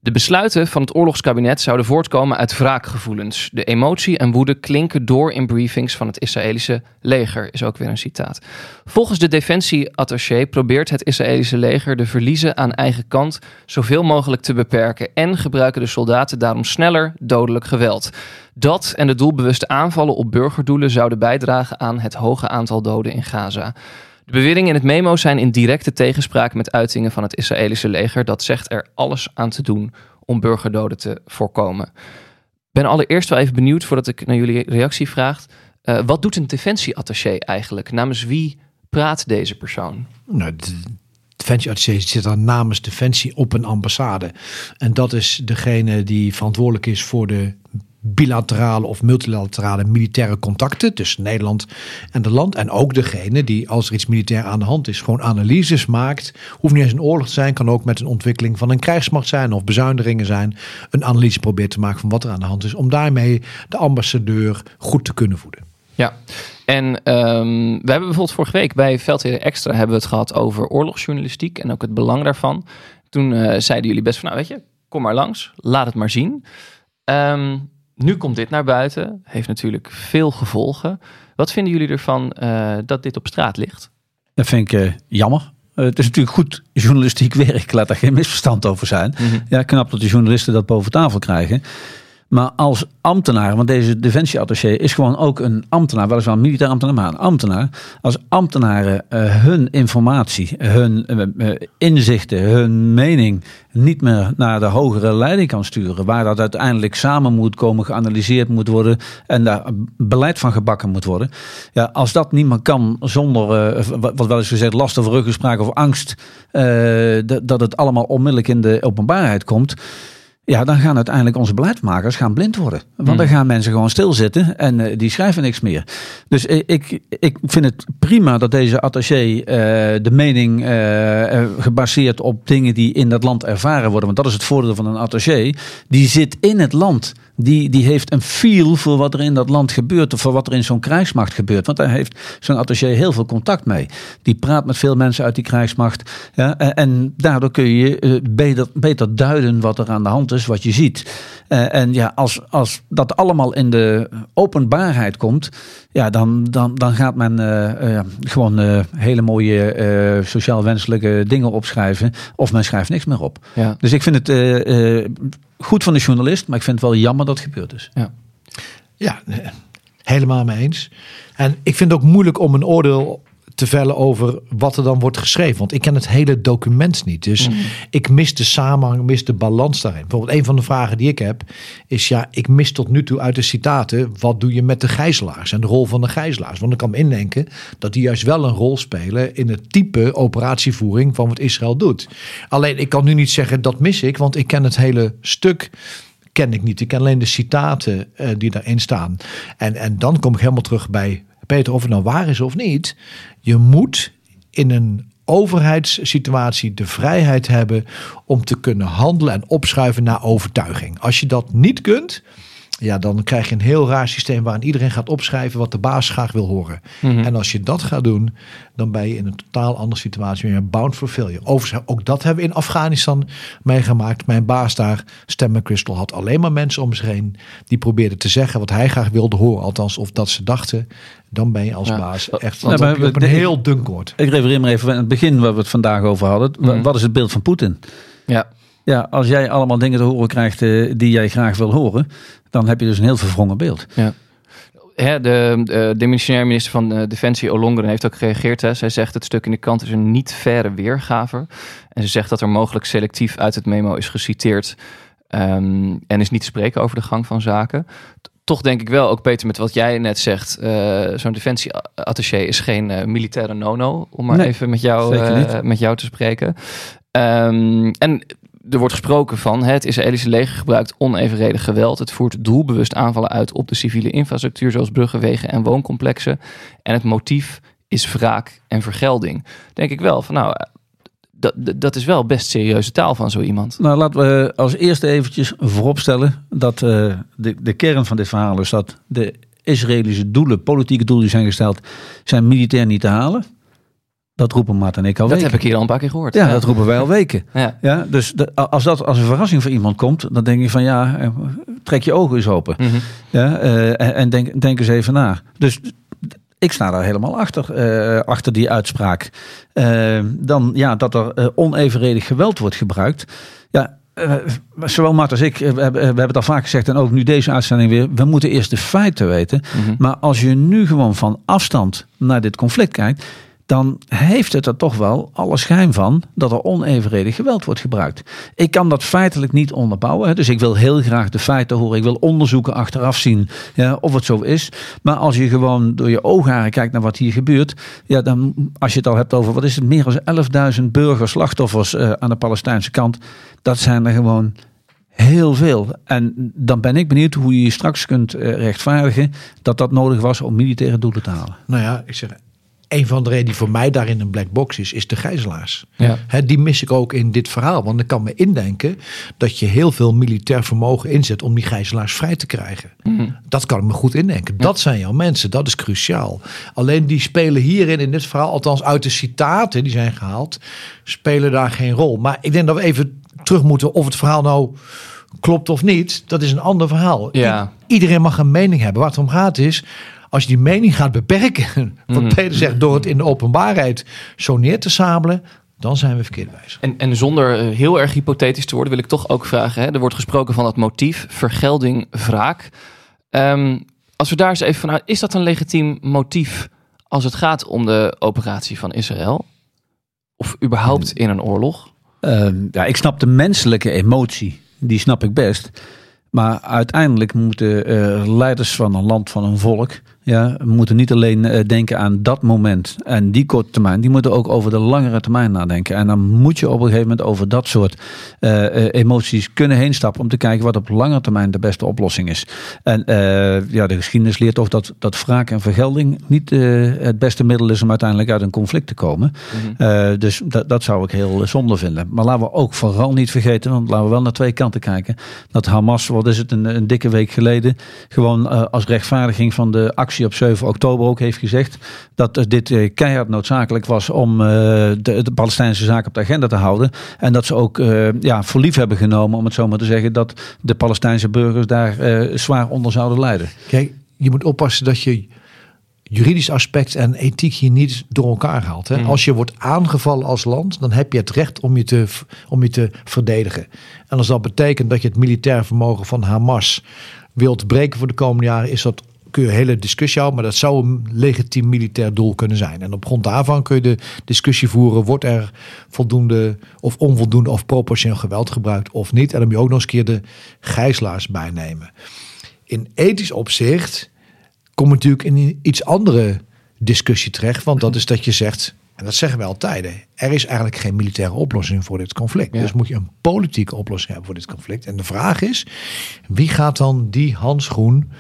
De besluiten van het oorlogskabinet zouden voortkomen uit wraakgevoelens. De emotie en woede klinken door in briefings van het Israëlische leger, is ook weer een citaat. Volgens de defensieattaché probeert het Israëlische leger de verliezen aan eigen kant zoveel mogelijk te beperken en gebruiken de soldaten daarom sneller dodelijk geweld. Dat en de doelbewuste aanvallen op burgerdoelen zouden bijdragen aan het hoge aantal doden in Gaza. De beweringen in het memo zijn in directe tegenspraak met uitingen van het Israëlische leger. Dat zegt er alles aan te doen om burgerdoden te voorkomen. Ben allereerst wel even benieuwd, voordat ik naar jullie reactie vraag. Uh, wat doet een defensieattaché eigenlijk? Namens wie praat deze persoon? Nou, de defensieattaché zit dan namens Defensie op een ambassade. En dat is degene die verantwoordelijk is voor de bilaterale of multilaterale militaire contacten tussen Nederland en de land. En ook degene die, als er iets militair aan de hand is, gewoon analyses maakt. Hoeft niet eens een oorlog te zijn, kan ook met een ontwikkeling van een krijgsmacht zijn of bezuinigingen zijn. Een analyse probeert te maken van wat er aan de hand is, om daarmee de ambassadeur goed te kunnen voeden. Ja, en um, we hebben bijvoorbeeld vorige week bij Veldheer Extra hebben we het gehad over oorlogsjournalistiek en ook het belang daarvan. Toen uh, zeiden jullie best van, nou weet je, kom maar langs, laat het maar zien. Um, nu komt dit naar buiten, heeft natuurlijk veel gevolgen. Wat vinden jullie ervan uh, dat dit op straat ligt? Dat vind ik uh, jammer. Uh, het is natuurlijk goed journalistiek werk, laat daar geen misverstand over zijn. Mm -hmm. Ja, knap dat de journalisten dat boven tafel krijgen. Maar als ambtenaar, want deze defensieattaché is gewoon ook een ambtenaar, weliswaar een militair ambtenaar, maar een ambtenaar. Als ambtenaren uh, hun informatie, hun uh, inzichten, hun mening niet meer naar de hogere leiding kan sturen, waar dat uiteindelijk samen moet komen, geanalyseerd moet worden en daar beleid van gebakken moet worden. Ja, als dat niet meer kan zonder, wat wel eens gezegd, last of ruggespraak of angst, dat het allemaal onmiddellijk in de openbaarheid komt. Ja, dan gaan uiteindelijk onze beleidsmakers gaan blind worden. Want hmm. dan gaan mensen gewoon stilzitten en uh, die schrijven niks meer. Dus ik, ik vind het prima dat deze attaché uh, de mening gebaseerd op dingen die in dat land ervaren worden. Want dat is het voordeel van een attaché. Die zit in het land. Die, die heeft een feel voor wat er in dat land gebeurt. Of voor wat er in zo'n krijgsmacht gebeurt. Want daar heeft zo'n attaché heel veel contact mee. Die praat met veel mensen uit die krijgsmacht. Ja, en daardoor kun je beter, beter duiden wat er aan de hand is wat je ziet. Uh, en ja, als, als dat allemaal in de openbaarheid komt, ja, dan, dan, dan gaat men uh, uh, gewoon hele mooie sociaal wenselijke dingen opschrijven. Of men schrijft niks meer op. Ja. Dus ik vind het goed van de journalist, maar ik vind het wel jammer dat het gebeurd is. Ja, ja helemaal mee eens. En ik vind het ook moeilijk om een oordeel te vellen over wat er dan wordt geschreven. Want ik ken het hele document niet. Dus mm. ik mis de samenhang, mis de balans daarin. Bijvoorbeeld een van de vragen die ik heb is... ja, ik mis tot nu toe uit de citaten... wat doe je met de gijzelaars en de rol van de gijzelaars? Want ik kan me indenken dat die juist wel een rol spelen... in het type operatievoering van wat Israël doet. Alleen ik kan nu niet zeggen dat mis ik... want ik ken het hele stuk ken ik niet. Ik ken alleen de citaten uh, die daarin staan. En, en dan kom ik helemaal terug bij Peter, of het nou waar is of niet. Je moet in een overheidssituatie de vrijheid hebben om te kunnen handelen en opschuiven naar overtuiging. Als je dat niet kunt, ja, dan krijg je een heel raar systeem waarin iedereen gaat opschrijven wat de baas graag wil horen. Mm -hmm. En als je dat gaat doen, dan ben je in een totaal andere situatie. Je bound for failure. Overigens, ook dat hebben we in Afghanistan meegemaakt. Mijn baas daar, Stemmer Crystal, had alleen maar mensen om zich heen die probeerden te zeggen wat hij graag wilde horen. Althans, of dat ze dachten. Dan ben je als ja. baas echt ja, maar, op, op een heel dun koord. Ik refereer maar even aan het begin waar we het vandaag over hadden. Mm -hmm. Wat is het beeld van Poetin? Ja. Ja, als jij allemaal dingen te horen krijgt uh, die jij graag wil horen, dan heb je dus een heel verwrongen beeld. Ja. Hè, de, de demissionair minister van uh, Defensie Olongeren heeft ook gereageerd. Hè. Zij zegt het stuk in de kant is een niet verre weergave. En ze zegt dat er mogelijk selectief uit het memo is geciteerd. Um, en is niet te spreken over de gang van zaken. toch denk ik wel, ook Peter, met wat jij net zegt, eh, zo'n defensieattaché is geen eh, militaire no-no, om maar Nee, even met jou, eh, met jou te spreken. Ehm, en er wordt gesproken van het Israëlische leger gebruikt onevenredig geweld. Het voert doelbewust aanvallen uit op de civiele infrastructuur, zoals bruggen, wegen en wooncomplexen. En het motief is wraak en vergelding. Denk ik wel van nou, dat, dat- dat is wel best serieuze taal van zo iemand. Nou, laten we als eerste eventjes vooropstellen dat eh, de, de kern van dit verhaal is dat de Israëlische doelen, politieke doelen die zijn gesteld, zijn militair niet te halen. Dat roepen Maarten en ik al Dat weken. heb ik hier al een paar keer gehoord. Ja, dat roepen wij al weken. Ja. Ja, dus de- als dat als een verrassing voor iemand komt, dan denk je van ja, eh, trek je ogen eens open. Mhm. Ja, eh, en en denk, denk eens even na. Dus ik sta daar helemaal achter, eh, achter die uitspraak. Dan ja, dat er onevenredig geweld wordt gebruikt. Ja, zowel Mart als ik, we, hebben, we hebben het al vaak gezegd en ook nu deze uitzending weer. We moeten eerst de feiten weten. Mhm. Maar als je nu gewoon van afstand naar dit conflict kijkt, dan heeft het er toch wel alle schijn van dat er onevenredig geweld wordt gebruikt. Ik kan dat feitelijk niet onderbouwen, dus ik wil heel graag de feiten horen. Ik wil onderzoeken achteraf zien ja, of het zo is. Maar als je gewoon door je oogharen kijkt naar wat hier gebeurt, ja, dan als je het al hebt over wat is het, meer dan 11.000 burgers, slachtoffers eh, aan de Palestijnse kant, dat zijn er gewoon Heel veel. En dan ben ik benieuwd hoe je je straks kunt eh, rechtvaardigen dat dat nodig was om militaire doelen te halen. Nou ja, ik zeg, een van de redenen die voor mij daarin een black box is, is de gijzelaars. Ja. Die mis ik ook in dit verhaal. Want ik kan me indenken dat je heel veel militair vermogen inzet om die gijzelaars vrij te krijgen. Dat kan ik me goed indenken. Dat zijn jouw mensen, dat is cruciaal. Alleen die spelen hierin, in dit verhaal, althans uit de citaten die zijn gehaald, spelen daar geen rol. Maar ik denk dat we even terug moeten of het verhaal nou klopt of niet. Dat is een ander verhaal. Ja. Iedereen mag een mening hebben. Waar het om gaat is, als je die mening gaat beperken, wat Mhm. Peter zegt, door het in de openbaarheid zo neer te sabelen, dan zijn we verkeerd wijs. En, en zonder eh, heel erg hypothetisch te worden, wil ik toch ook vragen. Hè? Er wordt gesproken van het motief, vergelding, wraak. Ehm, als we daar eens even vanuit, is dat een legitiem motief als het gaat om de operatie van Israël? Of überhaupt in een oorlog? Ehm, ja, ik snap de menselijke emotie, die snap ik best. Maar uiteindelijk moeten eh, leiders van een land, van een volk, ja, moeten niet alleen eh, denken aan dat moment en die korte termijn, die moeten ook over de langere termijn nadenken. En dan moet je op een gegeven moment over dat soort eh, eh, emoties kunnen heen stappen om te kijken wat op lange termijn de beste oplossing is. En ja, de geschiedenis leert toch dat, dat wraak en vergelding niet het beste middel is om uiteindelijk uit een conflict te komen. Eh, dus dat, dat zou ik heel zonde vinden. Maar laten we ook vooral niet vergeten, want laten we wel naar twee kanten kijken. Dat Hamas, wat is het, een, een dikke week geleden, gewoon als rechtvaardiging van de actie op 7 oktober ook heeft gezegd dat dit eh, keihard noodzakelijk was om eh, de, de Palestijnse zaak op de agenda te houden. En dat ze ook eh, ja, voor lief hebben genomen, om het zo maar te zeggen, dat de Palestijnse burgers daar zwaar onder zouden lijden. Kijk, je moet oppassen dat je juridisch aspect en ethiek hier niet door elkaar haalt. Hè? Mhm. Als je wordt aangevallen als land, dan heb je het recht om je, te, om je te verdedigen. En als dat betekent dat je het militair vermogen van Hamas wilt breken voor de komende jaren, is dat kun je een hele discussie houden, maar dat zou een legitiem militair doel kunnen zijn. En op grond daarvan kun je de discussie voeren, wordt er voldoende of onvoldoende of proportioneel geweld gebruikt of niet. En dan moet je ook nog eens een keer de gijzelaars bijnemen. In ethisch opzicht kom je natuurlijk in een iets andere discussie terecht. Want dat is dat je zegt, en dat zeggen we al tijden, er is eigenlijk geen militaire oplossing voor dit conflict. Ja. Dus moet je een politieke oplossing hebben voor dit conflict. En de vraag is, wie gaat dan die handschoen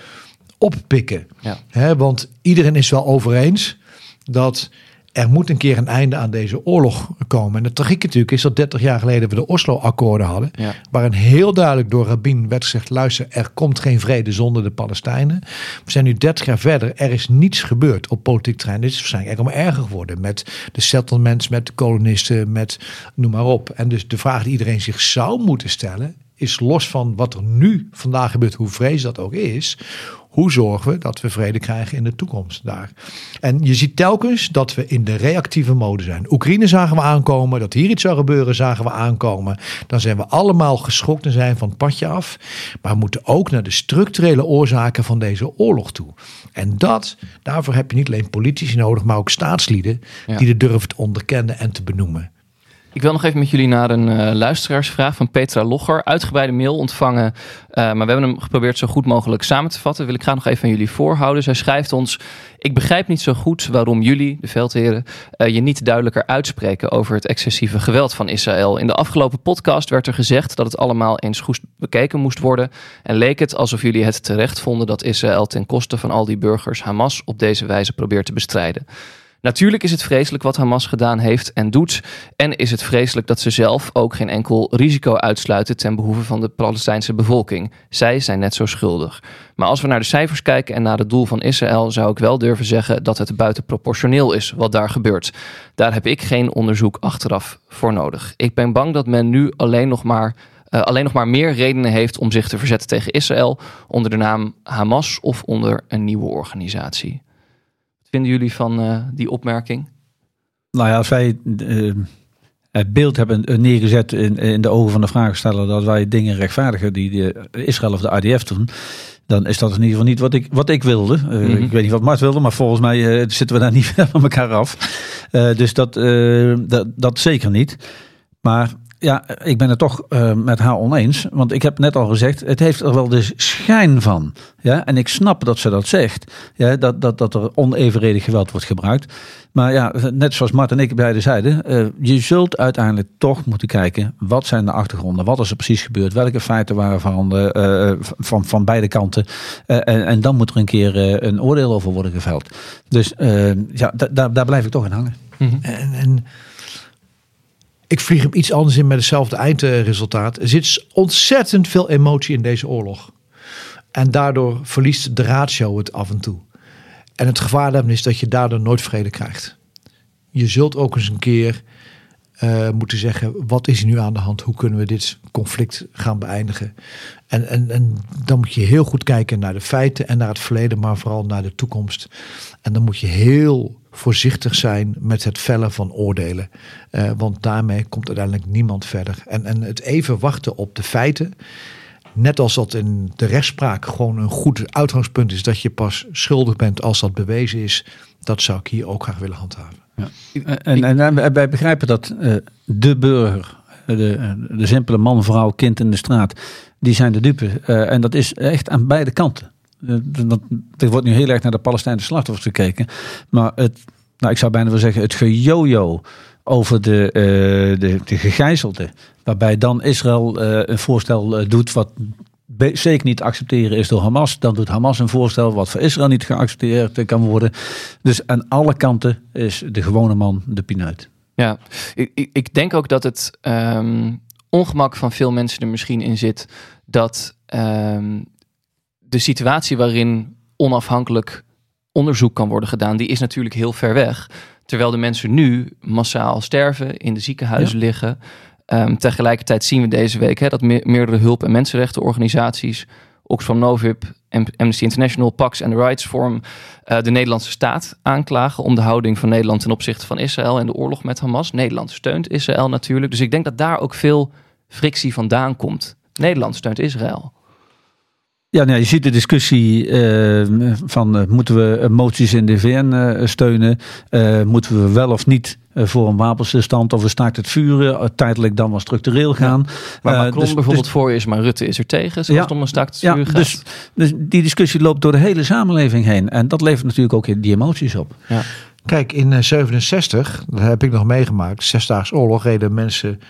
oppikken? Ja. Want iedereen is wel over eens dat er moet een keer een einde aan deze oorlog komen. En de tragiek natuurlijk is dat 30 jaar geleden we de Oslo-akkoorden hadden. Ja. Waarin heel duidelijk door Rabin werd gezegd: luister, er komt geen vrede zonder de Palestijnen. We zijn nu 30 jaar verder. Er is niets gebeurd op politiek terrein. Dit is waarschijnlijk allemaal erger geworden. Met de settlements, met de kolonisten, met noem maar op. En dus de vraag die iedereen zich zou moeten stellen. Is los van wat er nu vandaag gebeurt, hoe vrees dat ook is. Hoe zorgen we dat we vrede krijgen in de toekomst daar? En je ziet telkens dat we in de reactieve mode zijn. Oekraïne zagen we aankomen, dat hier iets zou gebeuren zagen we aankomen. Dan zijn we allemaal geschokt en zijn van het padje af. Maar we moeten ook naar de structurele oorzaken van deze oorlog toe. En dat, daarvoor heb je niet alleen politici nodig, maar ook staatslieden Ja. die het durven te onderkennen en te benoemen. Ik wil nog even met jullie naar een eh, luisteraarsvraag van Petra Logger. Uitgebreide mail ontvangen, eh, maar we hebben hem geprobeerd zo goed mogelijk samen te vatten. Wil ik graag nog even aan jullie voorhouden. Zij schrijft ons: Ik begrijp niet zo goed waarom jullie, de veldheren, eh, je niet duidelijker uitspreken over het excessieve geweld van Israël. In de afgelopen podcast werd er gezegd dat het allemaal eens goed bekeken moest worden. En leek het alsof jullie het terecht vonden dat Israël ten koste van al die burgers Hamas op deze wijze probeert te bestrijden. Natuurlijk is het vreselijk wat Hamas gedaan heeft en doet. En is het vreselijk dat ze zelf ook geen enkel risico uitsluiten ten behoeve van de Palestijnse bevolking. Zij zijn net zo schuldig. Maar als we naar de cijfers kijken en naar het doel van Israël, zou ik wel durven zeggen dat het buitenproportioneel is wat daar gebeurt. Daar heb ik geen onderzoek achteraf voor nodig. Ik ben bang dat men nu alleen nog maar. Uh, alleen nog maar meer redenen heeft om zich te verzetten tegen Israël onder de naam Hamas of onder een nieuwe organisatie vinden jullie van uh, die opmerking? Nou ja, als wij uh, het beeld hebben neergezet in, in de ogen van de vraagsteller dat wij dingen rechtvaardigen die de Israël of de IDF doen, dan is dat in ieder geval niet wat ik, wat ik wilde. Uh, mm -hmm. Ik weet niet wat Mart wilde, maar volgens mij zitten we daar niet van elkaar af. dus dat, dat, dat zeker niet. Maar ja, ik ben het toch uh, met haar oneens. Want ik heb net al gezegd, het heeft er wel de schijn van. Ja? En ik snap dat ze dat zegt. Ja? Dat, dat, dat er onevenredig geweld wordt gebruikt. Maar ja, net zoals Mart en ik beide zeiden. Uh, je zult uiteindelijk toch moeten kijken. Wat zijn de achtergronden? Wat is er precies gebeurd? Welke feiten waren van, uh, van, van beide kanten? En, en, dan moet er een keer een oordeel over worden geveld. Dus ja, daar, daar blijf ik toch in hangen. Mm -hmm. en, en ik vlieg hem iets anders in met hetzelfde eindresultaat. Er zit ontzettend veel emotie in deze oorlog. En daardoor verliest de ratio het af en toe. En het gevaar daarvan is dat je daardoor nooit vrede krijgt. Je zult ook eens een keer uh, moeten zeggen: wat is er nu aan de hand? Hoe kunnen we dit conflict gaan beëindigen? En, en, en dan moet je heel goed kijken naar de feiten en naar het verleden, maar vooral naar de toekomst. En dan moet je heel voorzichtig zijn met het vellen van oordelen. Uh, want daarmee komt uiteindelijk niemand verder. En, en het even wachten op de feiten. Net als dat in de rechtspraak gewoon een goed uitgangspunt is dat je pas schuldig bent als dat bewezen is. Dat zou ik hier ook graag willen handhaven. Ja. En, en, en, wij begrijpen dat uh, de burger, de, de simpele man, vrouw, kind in de straat, die zijn de dupe. Uh, en dat is echt aan beide kanten. Dat, er wordt nu heel erg naar de Palestijnse slachtoffers gekeken. Maar het, nou, ik zou bijna willen zeggen, het gejojo over de, uh, de, de gegijzelden. Waarbij dan Israël uh, een voorstel doet wat zeker niet te accepteren is door Hamas. Dan doet Hamas een voorstel wat voor Israël niet geaccepteerd kan worden. Dus aan alle kanten is de gewone man de pineut. Ja, ik, ik denk ook dat het um, ongemak van veel mensen er misschien in zit dat um, de situatie waarin onafhankelijk onderzoek kan worden gedaan, die is natuurlijk heel ver weg. Terwijl de mensen nu massaal sterven, in de ziekenhuizen ja. liggen. Um, tegelijkertijd zien we deze week hè, dat me meerdere hulp- en mensenrechtenorganisaties, Oxfam Novib, Amnesty International, Pax en the Rights Forum, uh, de Nederlandse staat aanklagen om de houding van Nederland ten opzichte van Israël en de oorlog met Hamas. Nederland steunt Israël natuurlijk. Dus ik denk dat daar ook veel frictie vandaan komt. Nederland steunt Israël. Ja, nou, je ziet de discussie uh, van uh, moeten we moties in de VN uh, steunen? moeten we wel of niet voor een wapenstilstand of een staakt het vuren tijdelijk dan wel structureel gaan? Ja, waar Macron dus, bijvoorbeeld dus, voor is, maar Rutte is er tegen, zoals ja, het om een staakt het vuren ja, gaat. Dus, dus die discussie loopt door de hele samenleving heen en dat levert natuurlijk ook die emoties op. Ja. Kijk, in 67, dat heb ik nog meegemaakt, Zesdaags Oorlog, reden mensen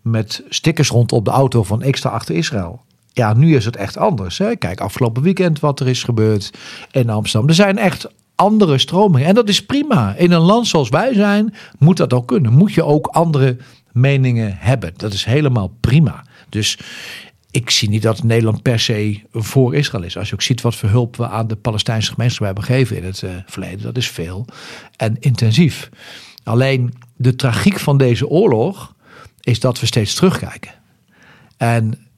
met stickers rond op de auto van ik sta achter Israël. Ja, nu is het echt anders. Hè? Kijk, afgelopen weekend wat er is gebeurd in Amsterdam. Er zijn echt andere stromingen. En dat is prima. In een land zoals wij zijn, moet dat ook kunnen. Moet je ook andere meningen hebben. Dat is helemaal prima. Dus ik zie niet dat Nederland per se voor Israël is. Als je ook ziet wat voor hulp we aan de Palestijnse gemeenschap hebben gegeven in het uh, verleden. Dat is veel en intensief. Alleen de tragiek van deze oorlog is dat we steeds terugkijken. En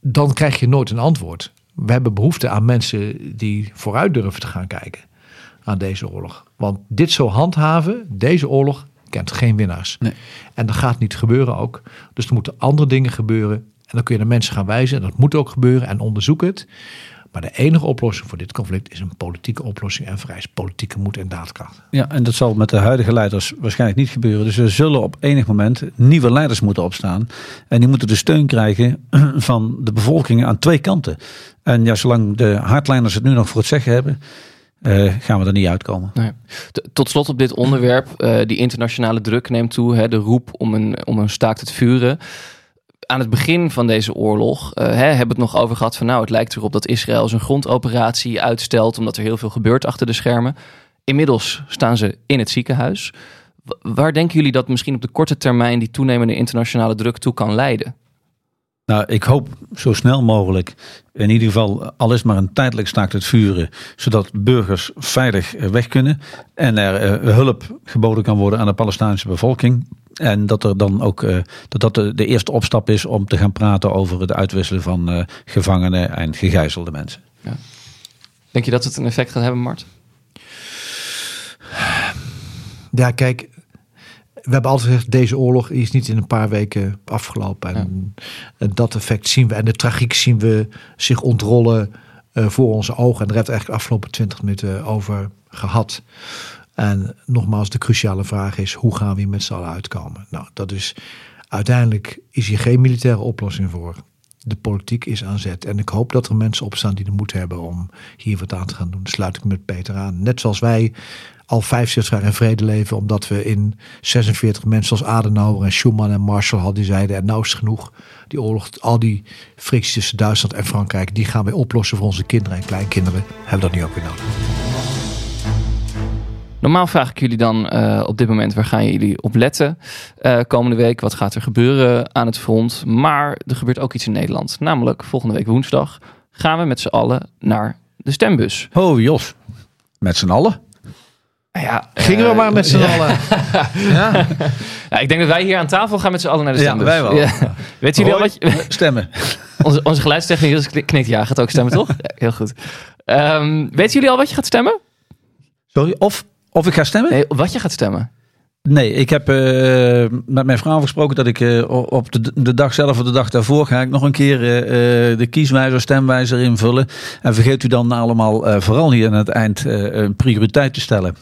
dan krijg je nooit een antwoord. We hebben behoefte aan mensen die vooruit durven te gaan kijken aan deze oorlog. Want dit zo handhaven, deze oorlog, kent geen winnaars. Nee. En dat gaat niet gebeuren ook. Dus er moeten andere dingen gebeuren. En dan kun je de mensen gaan wijzen. En dat moet ook gebeuren. En onderzoek het. Maar de enige oplossing voor dit conflict is een politieke oplossing en vereist politieke moed en daadkracht. Ja, en dat zal met de huidige leiders waarschijnlijk niet gebeuren. Dus er zullen op enig moment nieuwe leiders moeten opstaan. En die moeten de steun krijgen van de bevolking aan twee kanten. En ja, zolang de hardliners het nu nog voor het zeggen hebben, eh, gaan we er niet uitkomen. Nee. Tot slot op dit onderwerp. eh, die internationale druk neemt toe. Hè, de roep om een, om een staakt het vuren. Aan het begin van deze oorlog eh, hè, hebben we het nog over gehad van nou, het lijkt erop dat Israël zijn grondoperatie uitstelt omdat er heel veel gebeurt achter de schermen. Inmiddels staan ze in het ziekenhuis. Wa- Waar denken jullie dat misschien op de korte termijn die toenemende internationale druk toe kan leiden? Nou, ik hoop zo snel mogelijk, in ieder geval al is maar een tijdelijk staakt het vuren, zodat burgers veilig eh, weg kunnen en er eh, hulp geboden kan worden aan de Palestijnse bevolking. En dat er dan ook eh, dat, dat de, de eerste opstap is om te gaan praten over het uitwisselen van eh, gevangenen en gegijzelde mensen. Denk je dat het een effect gaat hebben, Mart? Ja, kijk, we hebben altijd gezegd, deze oorlog is niet in een paar weken afgelopen. En, en dat effect zien we. En de tragiek zien we zich ontrollen eh, voor onze ogen. En daar hebben we het eigenlijk de afgelopen twintig minuten over gehad. En nogmaals, de cruciale vraag is, hoe gaan we hier met z'n allen uitkomen? Nou, dat is, uiteindelijk is hier geen militaire oplossing voor. De politiek is aan zet. En ik hoop dat er mensen opstaan die de moed hebben om hier wat aan te gaan doen. Sluit ik met Peter aan. Net zoals wij al 75 jaar in vrede leven. Omdat we in 46 mensen als Adenauer en Schuman en Marshall hadden. Die zeiden, en nou is het genoeg. Die oorlog, al die fricties tussen Duitsland en Frankrijk. Die gaan wij oplossen voor onze kinderen en kleinkinderen. Hebben we dat nu ook weer nodig. Normaal vraag ik jullie dan eh, op dit moment waar gaan jullie op letten eh, komende week? Wat gaat er gebeuren aan het front? Maar er gebeurt ook iets in Nederland. Namelijk volgende week woensdag gaan we met z'n allen naar de stembus. Oh Jos, met z'n allen? Nou Ja, Gingen we eh, maar met z'n allen. Ja, Ja, ik denk dat wij hier aan tafel gaan met z'n allen naar de Ja, stembus. wij wel. Weten jullie al wat je... stemmen. Onze, onze geluidstechnicus knikt ja, gaat ook stemmen toch? Ja, heel goed. Ehm, weten jullie al wat je gaat stemmen? Sorry, of, of ik ga stemmen? Nee, wat je gaat stemmen. Nee, ik heb eh, met mijn vrouw afgesproken dat ik eh, op de, de dag zelf of de dag daarvoor ga ik nog een keer eh, de kieswijzer, stemwijzer invullen. En vergeet u dan allemaal vooral hier aan het eind een prioriteit te stellen.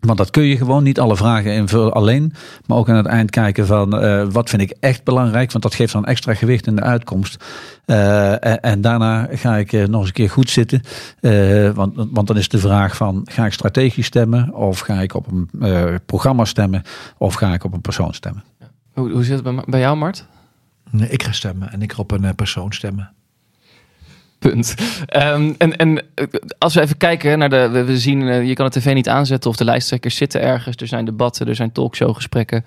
Want dat kun je gewoon niet alle vragen invullen alleen. Maar ook aan het eind kijken van eh, wat vind ik echt belangrijk. Want dat geeft dan extra gewicht in de uitkomst. Eh, en, en daarna ga ik eh, nog eens een keer goed zitten. Eh, want, want dan is de vraag van ga ik strategisch stemmen? Of ga ik op een eh, programma stemmen? Of ga ik op een persoon stemmen? Hoe, hoe zit het bij, bij jou, Mart? Nee, ik ga stemmen en ik ga op een persoon stemmen. Ehm, en, en eh, als we even kijken naar de. We, zien, eh, je kan de tv niet aanzetten of de lijsttrekkers zitten ergens. Er zijn debatten, er zijn talkshowgesprekken,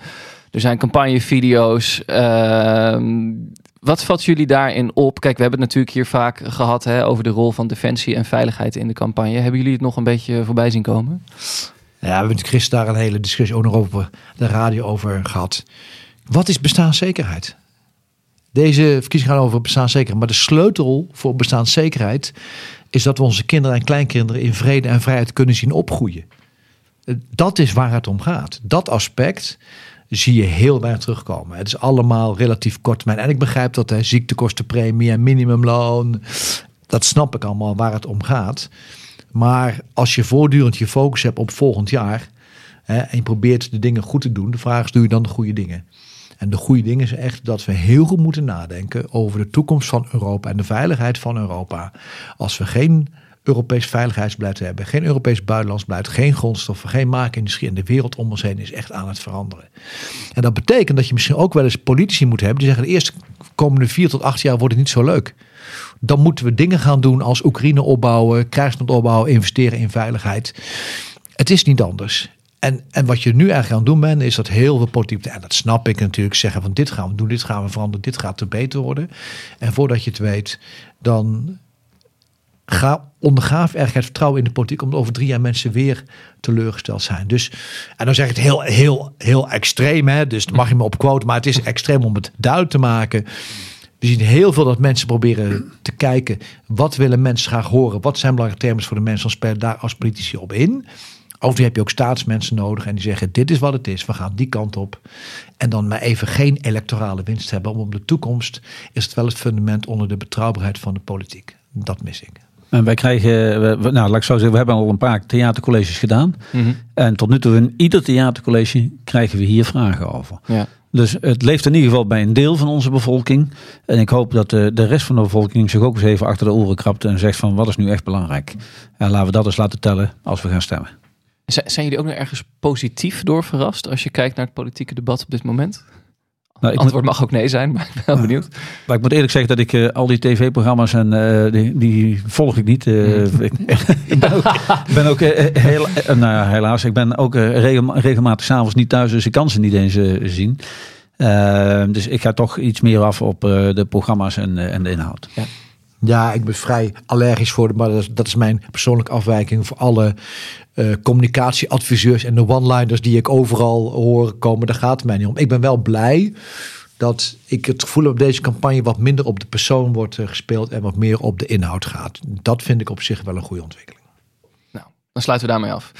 er zijn campagnevideo's. Ehm, wat valt jullie daarin op? Kijk, we hebben het natuurlijk hier vaak gehad hè, over de rol van defensie en veiligheid in de campagne. Hebben jullie het nog een beetje voorbij zien komen? Ja, we hebben gisteren daar een hele discussie ook nog over de radio over gehad. Wat is bestaanszekerheid? Deze verkiezingen gaan over bestaanszekerheid. Maar de sleutel voor bestaanszekerheid is dat we onze kinderen en kleinkinderen in vrede en vrijheid kunnen zien opgroeien. Dat is waar het om gaat. Dat aspect zie je heel weinig terugkomen. Het is allemaal relatief kort termijn. En ik begrijp dat hè, ziektekostenpremie en minimumloon. Dat snap ik allemaal waar het om gaat. Maar als je voortdurend je focus hebt op volgend jaar. Hè, en je probeert de dingen goed te doen. De vraag is, doe je dan de goede dingen? En de goede ding is echt dat we heel goed moeten nadenken over de toekomst van Europa en de veiligheid van Europa. Als we geen Europees veiligheidsbeleid hebben, geen Europees buitenlands beleid, geen grondstoffen, geen maakindustrie en de wereld om ons heen is echt aan het veranderen. En dat betekent dat je misschien ook wel eens politici moet hebben die zeggen de eerste komende vier tot acht jaar wordt het niet zo leuk. Dan moeten we dingen gaan doen als Oekraïne opbouwen, krijgsland opbouwen, investeren in veiligheid. Het is niet anders. En, en wat je nu eigenlijk aan het doen bent, is dat heel veel politiek, en dat snap ik natuurlijk, zeggen van dit gaan we doen, dit gaan we veranderen, dit gaat er beter worden. En voordat je het weet, dan ga, ondergaaf eigenlijk het vertrouwen in de politiek, omdat over drie jaar mensen weer teleurgesteld zijn. Dus, en dan zeg ik het heel, heel, heel extreem, hè, dus mag je me op quote, maar het is extreem om het duidelijk te maken. We zien heel veel dat mensen proberen te kijken, wat willen mensen graag horen, wat zijn belangrijke thema's voor de mensen, dan spelen daar als politici op in. Overigens heb je ook staatsmensen nodig en die zeggen: Dit is wat het is, we gaan die kant op. En dan maar even geen electorale winst hebben. Om op de toekomst is het wel het fundament onder de betrouwbaarheid van de politiek. Dat mis ik. En wij krijgen, we- we- nou laat ik zo zeggen, we hebben al een paar theatercolleges gedaan. Mhm. En tot nu toe in ieder theatercollege krijgen we hier vragen over. Ja. Dus het leeft in ieder geval bij een deel van onze bevolking. En ik hoop dat de, de rest van de bevolking zich ook eens even achter de oren krabt en zegt van wat is nu echt belangrijk. En laten we dat eens laten tellen als we gaan stemmen. Zijn jullie ook nog ergens positief door verrast als je kijkt naar het politieke debat op dit moment? Nou, ik, moet, Antwoord mag ook nee zijn, maar ik ben wel benieuwd. maar ik moet eerlijk zeggen dat ik eh, al die tv-programma's en eh, die, die volg ik niet. Eh, ik, ik ben ook, ik ben ook heel, nou ja, helaas, ik ben ook regel- regelmatig s'avonds niet thuis, dus ik kan ze niet eens zien. Eh, dus ik ga toch iets meer af op de programma's en, en de inhoud. Ja, ik ben vrij allergisch voor, maar dat is, dat is mijn persoonlijke afwijking voor alle eh, communicatieadviseurs en de one-liners die ik overal hoor komen. Daar gaat het mij niet om. Ik ben wel blij dat ik het gevoel heb dat deze campagne wat minder op de persoon wordt eh, gespeeld en wat meer op de inhoud gaat. Dat vind ik op zich wel een goede ontwikkeling. Nou, dan sluiten we daarmee af.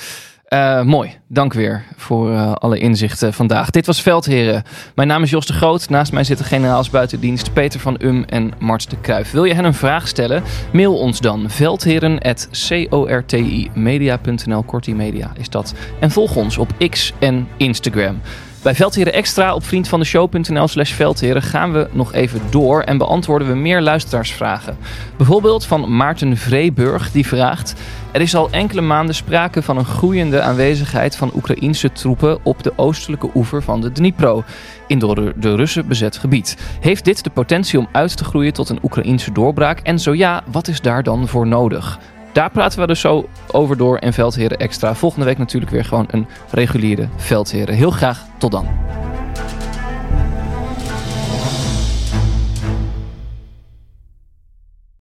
Eh, mooi, dank weer voor eh, alle inzichten vandaag. Dit was Veldheren. Mijn naam is Jos de Groot. Naast mij zitten generaals buitendienst Peter van Um en Mart de Kruijf. Wil je hen een vraag stellen? Mail ons dan veldheren.cortimedia.nl Cortimedia is dat. En volg ons op X en Instagram. Bij Veldheren Extra op vriendvandeshow.nl slash veldheren gaan we nog even door en beantwoorden we meer luisteraarsvragen. Bijvoorbeeld van Maarten Vreeburg die vraagt... Er is al enkele maanden sprake van een groeiende aanwezigheid van Oekraïense troepen op de oostelijke oever van de Dnipro, in door de- Russen bezet gebied. Heeft dit de potentie om uit te groeien tot een Oekraïense doorbraak? En zo ja, wat is daar dan voor nodig? Daar praten we dus zo over door en Veldheren Extra. Volgende week natuurlijk weer gewoon een reguliere Veldheren. Heel graag tot dan.